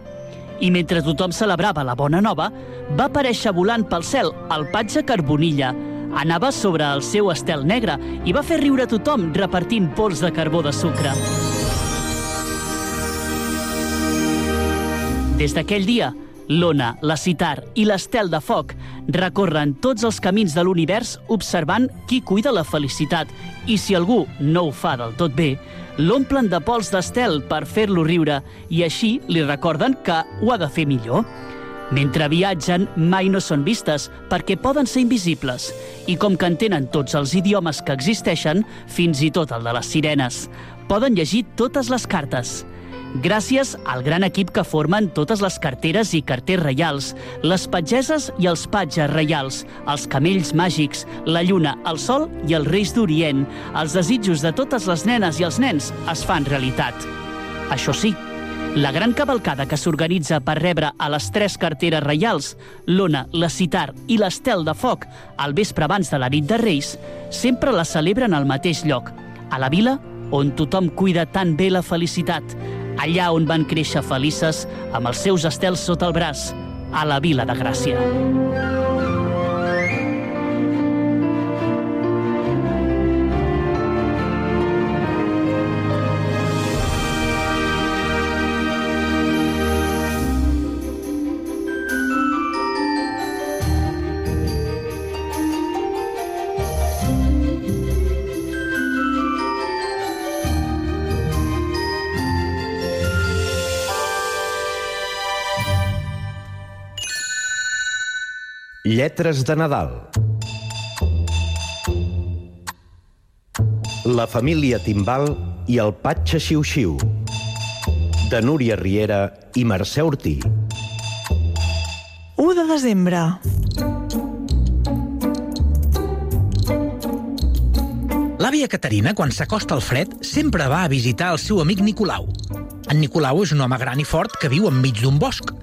I mentre tothom celebrava la bona nova, va aparèixer volant pel cel el patge Carbonilla. Anava sobre el seu estel negre i va fer riure tothom repartint pols de carbó de sucre. Des d'aquell dia, l'Ona, la Citar i l'Estel de Foc recorren tots els camins de l'univers observant qui cuida la felicitat. I si algú no ho fa del tot bé, l'omplen de pols d'estel per fer-lo riure. I així li recorden que ho ha de fer millor. Mentre viatgen, mai no són vistes perquè poden ser invisibles. I com que entenen tots els idiomes que existeixen, fins i tot el de les sirenes, poden llegir totes les cartes – gràcies al gran equip que formen totes les carteres i carters reials, les patgeses i els patges reials, els camells màgics, la lluna, el sol i els reis d'Orient. Els desitjos de totes les nenes i els nens es fan realitat. Això sí, la gran cavalcada que s'organitza per rebre a les tres carteres reials, l'Ona, la Citar i l'Estel de Foc, al vespre abans de la nit de Reis, sempre la celebren al mateix lloc, a la vila on tothom cuida tan bé la felicitat, allà on van créixer felices amb els seus estels sota el braç, a la Vila de Gràcia. Lletres de Nadal. La família Timbal i el Patxa Xiu-Xiu. De Núria Riera i Mercè Ortí. 1 de desembre. L'àvia Caterina, quan s'acosta al fred, sempre va a visitar el seu amic Nicolau. En Nicolau és un home gran i fort que viu enmig d'un bosc.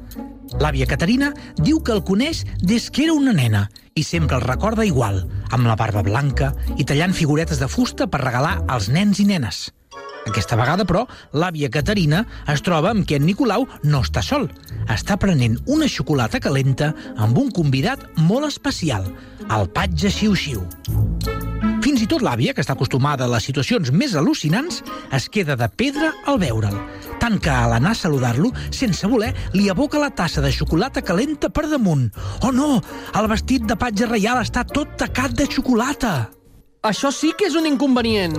L'àvia Caterina diu que el coneix des que era una nena i sempre el recorda igual, amb la barba blanca i tallant figuretes de fusta per regalar als nens i nenes. Aquesta vegada, però, l'àvia Caterina es troba amb que en Nicolau no està sol. Està prenent una xocolata calenta amb un convidat molt especial, el patge Xiu-Xiu. Fins i tot l'àvia, que està acostumada a les situacions més al·lucinants, es queda de pedra al veure'l. Tant que a l'anar a saludar-lo, sense voler, li aboca la tassa de xocolata calenta per damunt. Oh no! El vestit de patge reial està tot tacat de xocolata! Això sí que és un inconvenient.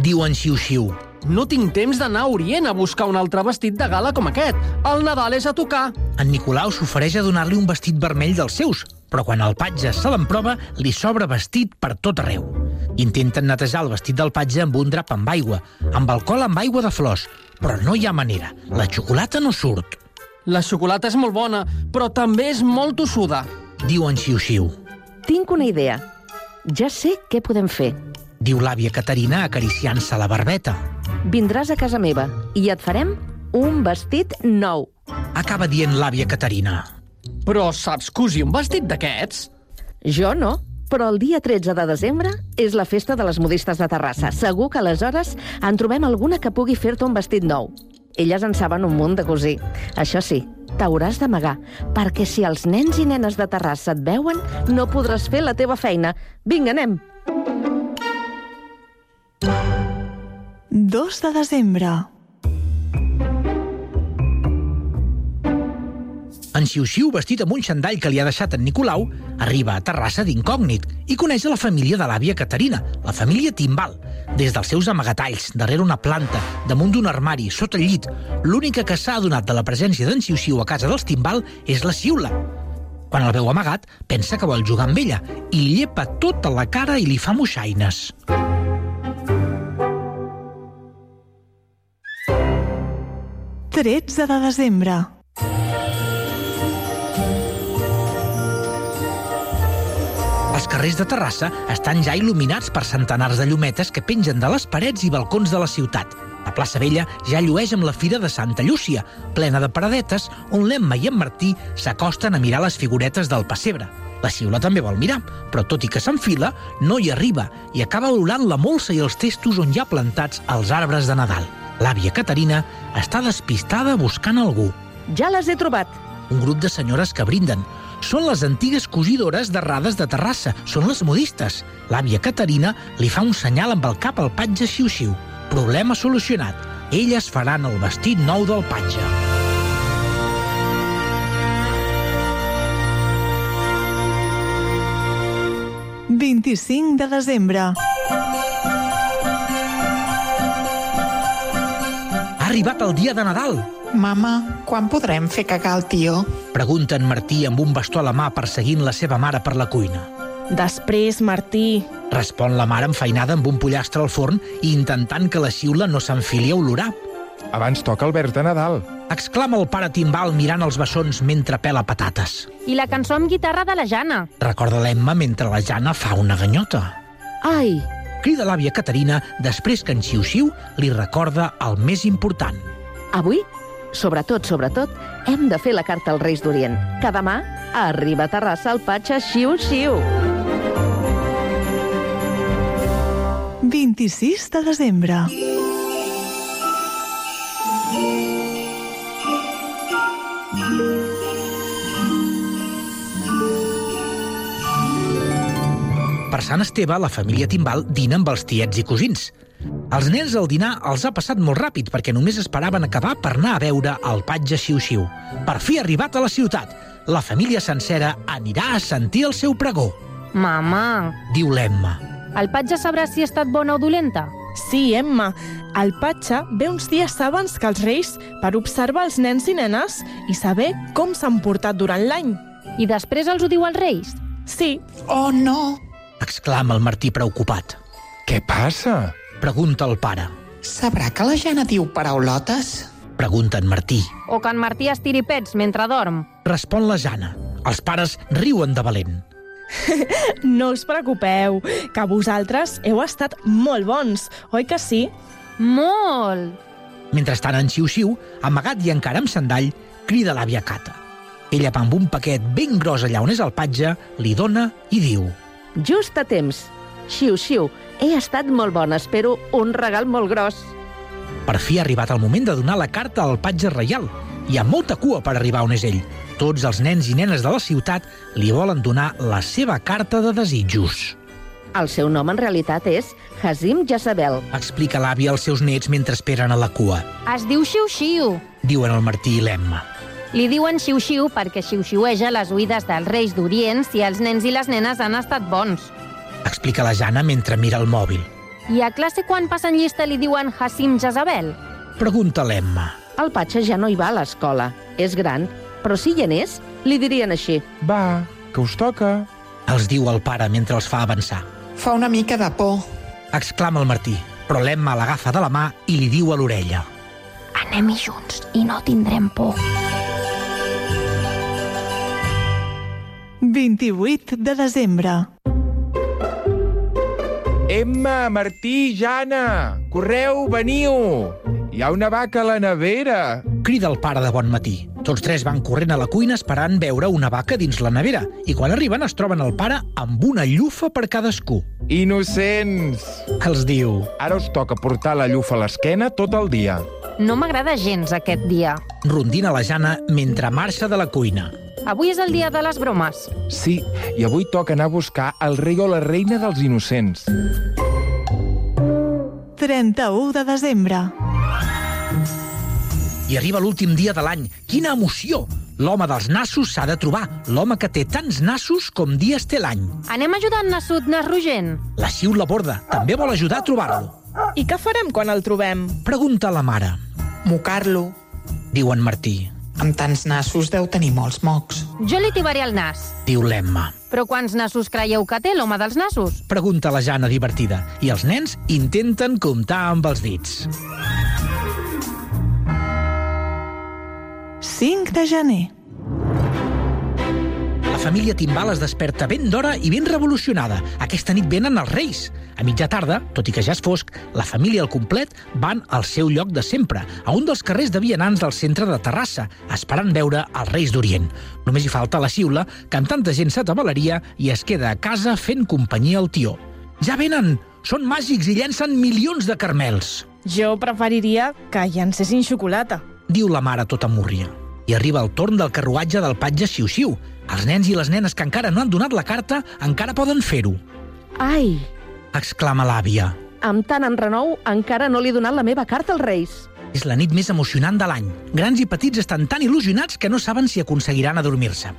Diu en Xiu-Xiu. No tinc temps d'anar a Orient a buscar un altre vestit de gala com aquest. El Nadal és a tocar. En Nicolau s'ofereix a donar-li un vestit vermell dels seus, però quan el patge se l'emprova, li sobra vestit per tot arreu. Intenten netejar el vestit del patge amb un drap amb aigua, amb alcohol amb aigua de flors, però no hi ha manera. La xocolata no surt. La xocolata és molt bona, però també és molt tossuda. Diu en Xiu-Xiu. Tinc una idea. Ja sé què podem fer. Diu l'àvia Caterina acariciant-se la barbeta. Vindràs a casa meva i et farem un vestit nou. Acaba dient l'àvia Caterina. Però saps cosir un vestit d'aquests? Jo no, però el dia 13 de desembre és la festa de les modistes de Terrassa. Segur que aleshores en trobem alguna que pugui fer-te un vestit nou. Elles en saben un munt de cosir. Això sí, t'hauràs d'amagar, perquè si els nens i nenes de Terrassa et veuen, no podràs fer la teva feina. Vinga, anem! 2 de desembre. En Xiu-Xiu, vestit amb un xandall que li ha deixat en Nicolau, arriba a Terrassa d'incògnit i coneix la família de l'àvia Caterina, la família Timbal. Des dels seus amagatalls, darrere una planta, damunt d'un armari, sota el llit, l'única que s'ha adonat de la presència d'en Xiu-Xiu a casa dels Timbal és la Xiula. Quan el veu amagat, pensa que vol jugar amb ella i li llepa tota la cara i li fa moixaines. Tretze de desembre. Carrers de Terrassa estan ja il·luminats per centenars de llumetes que pengen de les parets i balcons de la ciutat. La plaça Vella ja llueix amb la Fira de Santa Llúcia, plena de paradetes, on l'Emma i en Martí s'acosten a mirar les figuretes del pessebre. La Xiula també vol mirar, però tot i que s'enfila, no hi arriba i acaba olorant la molsa i els testos on hi ha plantats els arbres de Nadal. L'àvia Caterina està despistada buscant algú. Ja les he trobat. Un grup de senyores que brinden. Són les antigues cosidores de Rades de Terrassa. Són les modistes. L'àvia Caterina li fa un senyal amb el cap al patge xiu-xiu. Problema solucionat. Elles faran el vestit nou del patge. – 25 de desembre. Ha arribat el dia de Nadal. Mama, quan podrem fer cagar el tio? Pregunta en Martí amb un bastó a la mà perseguint la seva mare per la cuina. Després, Martí. Respon la mare enfeinada amb un pollastre al forn i intentant que la xiula no s'enfili a olorar. Abans toca el vers de Nadal. Exclama el pare Timbal mirant els bessons mentre pela patates. I la cançó amb guitarra de la Jana. Recorda l'Emma mentre la Jana fa una ganyota. Ai! Crida l'àvia Caterina després que en Xiu-Xiu li recorda el més important. Avui, sobretot, sobretot, hem de fer la carta als Reis d'Orient, que demà arriba a Terrassa el patge xiu-xiu. 26 de desembre. Per Sant Esteve, la família Timbal dina amb els tiets i cosins. Els nens al dinar els ha passat molt ràpid perquè només esperaven acabar per anar a veure el patge xiu-xiu. Per fi ha arribat a la ciutat. La família sencera anirà a sentir el seu pregó. Mama, Diu l'Emma. el patge sabrà si ha estat bona o dolenta? Sí, Emma. El patge ve uns dies abans que els reis per observar els nens i nenes i saber com s'han portat durant l'any. I després els ho diu als reis? Sí. Oh, no! Exclama el Martí preocupat. Què passa? Pregunta el pare. Sabrà que la Jana diu paraulotes? Pregunta en Martí. O que en Martí estiri pets mentre dorm? Respon la Jana. Els pares riuen de valent. [LAUGHS] No us preocupeu, que vosaltres heu estat molt bons, oi que sí? Molt! Mentrestant, en Xiu-Xiu, amagat i encara amb sandall, crida l'àvia Cata. Ella va amb un paquet ben gros allà on és el patge, li dona i diu Just a temps. Xiu-xiu, he estat molt bona, espero un regal molt gros. Per fi ha arribat el moment de donar la carta al patge reial. Hi ha molta cua per arribar on és ell. Tots els nens i nenes de la ciutat li volen donar la seva carta de desitjos. El seu nom en realitat és Hazim Jezabel. Explica l'àvia als seus nets mentre esperen a la cua. Es diu xiu-xiu. Diuen el Martí i l'Emma. Li diuen xiu-xiu perquè xiu-xiueja les oïdes dels reis d'Orient si els nens i les nenes han estat bons. Explica la Jana mentre mira el mòbil. I a classe quan passen llista li diuen Hassim Jezabel? Pregunta l'Emma. El patge ja no hi va a l'escola. És gran, però si hi anés, li dirien així. Va, que us toca. Els diu el pare mentre els fa avançar. Fa una mica de por. Exclama el Martí, però l'Emma l'agafa de la mà i li diu a l'orella. Anem-hi junts i no tindrem por. 28 de desembre. Emma, Martí, Jana, correu, veniu! Hi ha una vaca a la nevera. Crida el pare de bon matí. Tots tres van corrent a la cuina esperant veure una vaca dins la nevera i quan arriben es troben el pare amb una llufa per cadascú. Innocents! Els diu... Ara us toca portar la llufa a l'esquena tot el dia. No m'agrada gens aquest dia. Rondina la Jana mentre marxa de la cuina. Avui és el dia de les bromes. Sí, i avui toca anar a buscar el rei o la reina dels innocents. 31 de desembre. I arriba l'últim dia de l'any. Quina emoció! L'home dels nassos s'ha de trobar. L'home que té tants nassos com dies té l'any. Anem ajudant Nassut, Nas Rogent? La Xiu la borda. També vol ajudar a trobar-lo. I què farem quan el trobem? Pregunta la mare. Mocar-lo. Diu en Martí. Amb tants nassos deu tenir molts mocs. Jo li tibaré el nas. Diu l'Emma. Però quants nassos creieu que té l'home dels nassos? Pregunta la Jana divertida. I els nens intenten comptar amb els dits. 5 de gener. La família Timbal es desperta ben d'hora i ben revolucionada. Aquesta nit venen els Reis. A mitja tarda, tot i que ja és fosc, la família al complet van al seu lloc de sempre, a un dels carrers de vianants del centre de Terrassa, esperant veure els Reis d'Orient. Només hi falta la Siula, que amb tanta gent s'atabalaria i es queda a casa fent companyia al tió. Ja venen! Són màgics i llencen milions de carmels. Jo preferiria que llancessin xocolata. Diu la mare tota múrria. I arriba el torn del carruatge del patge Xiu-Xiu. Els nens i les nenes que encara no han donat la carta encara poden fer-ho. Ai, Exclama l'àvia. amb tant enrenou encara no li he donat la meva carta als Reis. És la nit més emocionant de l'any. Grans i petits estan tan il·lusionats que no saben si aconseguiran adormir-se.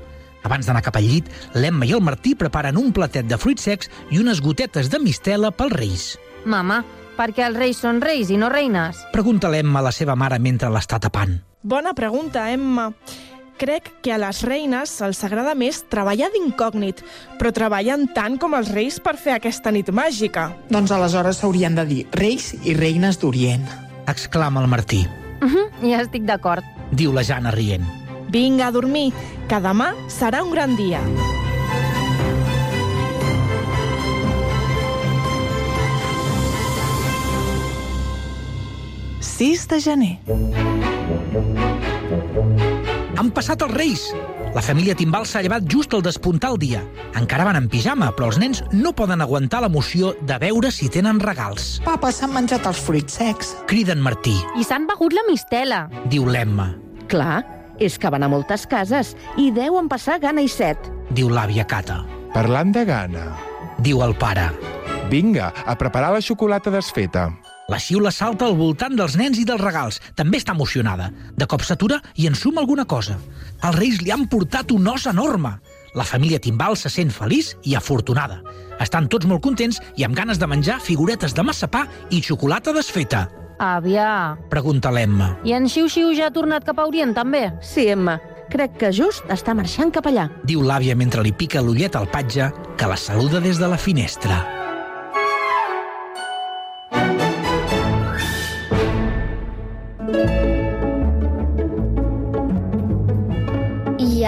Abans d'anar cap al llit, l'Emma i el Martí preparen un platet de fruits secs i unes gotetes de mistela pels Reis. Mama, per què els reis són reis i no reines? Pregunta l'Emma a la seva mare mentre l'està tapant. Bona pregunta, Emma. Crec que a les reines els agrada més treballar d'incògnit, però treballen tant com els reis per fer aquesta nit màgica. Doncs aleshores s'haurien de dir reis i reines d'Orient. Exclama el Martí. Uh -huh, ja estic d'acord. Diu la Jana rient. Vinga a dormir, que demà serà un gran dia. Sis de gener. Han passat els Reis! La família Timbal s'ha llevat just al despuntar el dia. Encara van en pijama, però els nens no poden aguantar l'emoció de veure si tenen regals. Papa, s'han menjat els fruits secs. Crida en Martí. I s'han begut la mistela. Diu l'Emma. Clar, és que van a moltes cases i deuen passar gana i set. Diu l'àvia Cata. Parlant de gana. Diu el pare. Vinga, a preparar la xocolata desfeta. La xiula salta al voltant dels nens i dels regals. També està emocionada. De cop s'atura i ensuma alguna cosa. Els reis li han portat un os enorme. La família Timbal se sent feliç i afortunada. Estan tots molt contents i amb ganes de menjar figuretes de massapà i xocolata desfeta. Àvia, Pregunta l'Emma. i en Xiu-Xiu ja ha tornat cap a Orient, també? Sí, Emma, crec que just està marxant cap allà. Diu l'àvia mentre li pica l'ullet al patge que la saluda des de la finestra.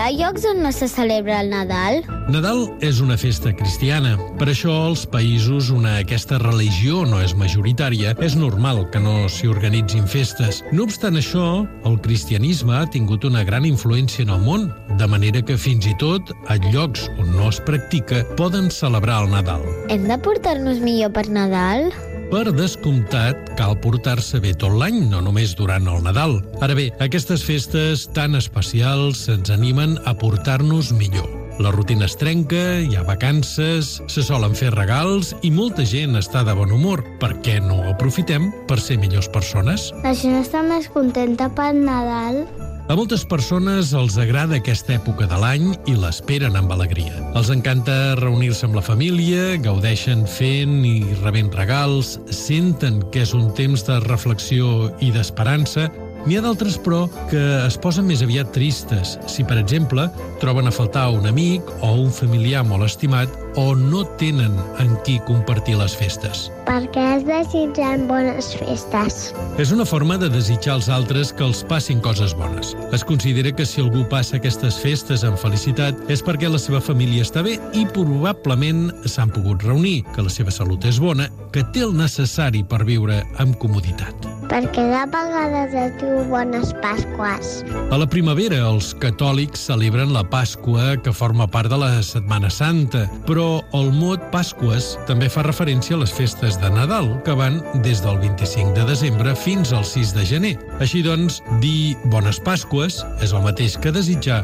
Ha llocs on no se celebra el Nadal? Nadal és una festa cristiana. Per això, als països on aquesta religió no és majoritària, és normal que no s'hi organitzin festes. No obstant això, el cristianisme ha tingut una gran influència en el món, de manera que fins i tot, a llocs on no es practica, poden celebrar el Nadal. Hem de portar-nos millor per Nadal? Per descomptat, cal portar-se bé tot l'any, no només durant el Nadal. Ara bé, aquestes festes tan especials ens animen a portar-nos millor. La rutina es trenca, hi ha vacances, se solen fer regals i molta gent està de bon humor. Per què no aprofitem per ser millors persones? La gent està més contenta per Nadal? A moltes persones els agrada aquesta època de l'any i l'esperen amb alegria. Els encanta reunir-se amb la família, gaudeixen fent i rebent regals, senten que és un temps de reflexió i d'esperança. N'hi ha d'altres, però, que es posen més aviat tristes si, per exemple, troben a faltar un amic o un familiar molt estimat o no tenen en qui compartir les festes. Per què es desitgen bones festes? És una forma de desitjar als altres que els passin coses bones. Es considera que si algú passa aquestes festes amb felicitat és perquè la seva família està bé i probablement s'han pogut reunir, que la seva salut és bona, que té el necessari per viure amb comoditat. Perquè de vegades es diu Bones Pasques. A la primavera, els catòlics celebren la Pasqua, que forma part de la Setmana Santa, però el mot Pasques també fa referència a les festes de Nadal, que van des del 25 de desembre fins al 6 de gener. Així doncs, dir Bones Pasques és el mateix que desitjar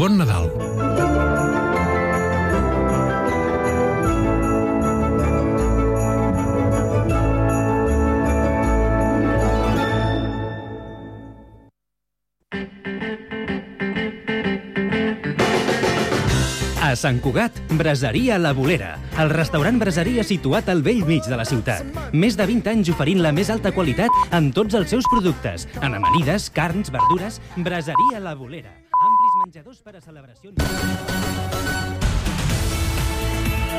Bon Nadal. Sant Cugat, Braseria La Bolera, el restaurant braseria situat al vell mig de la ciutat. Més de 20 anys oferint la més alta qualitat en tots els seus productes, en amanides, carns, verdures, Braseria La Bolera. Amplis menjadors per a celebracions.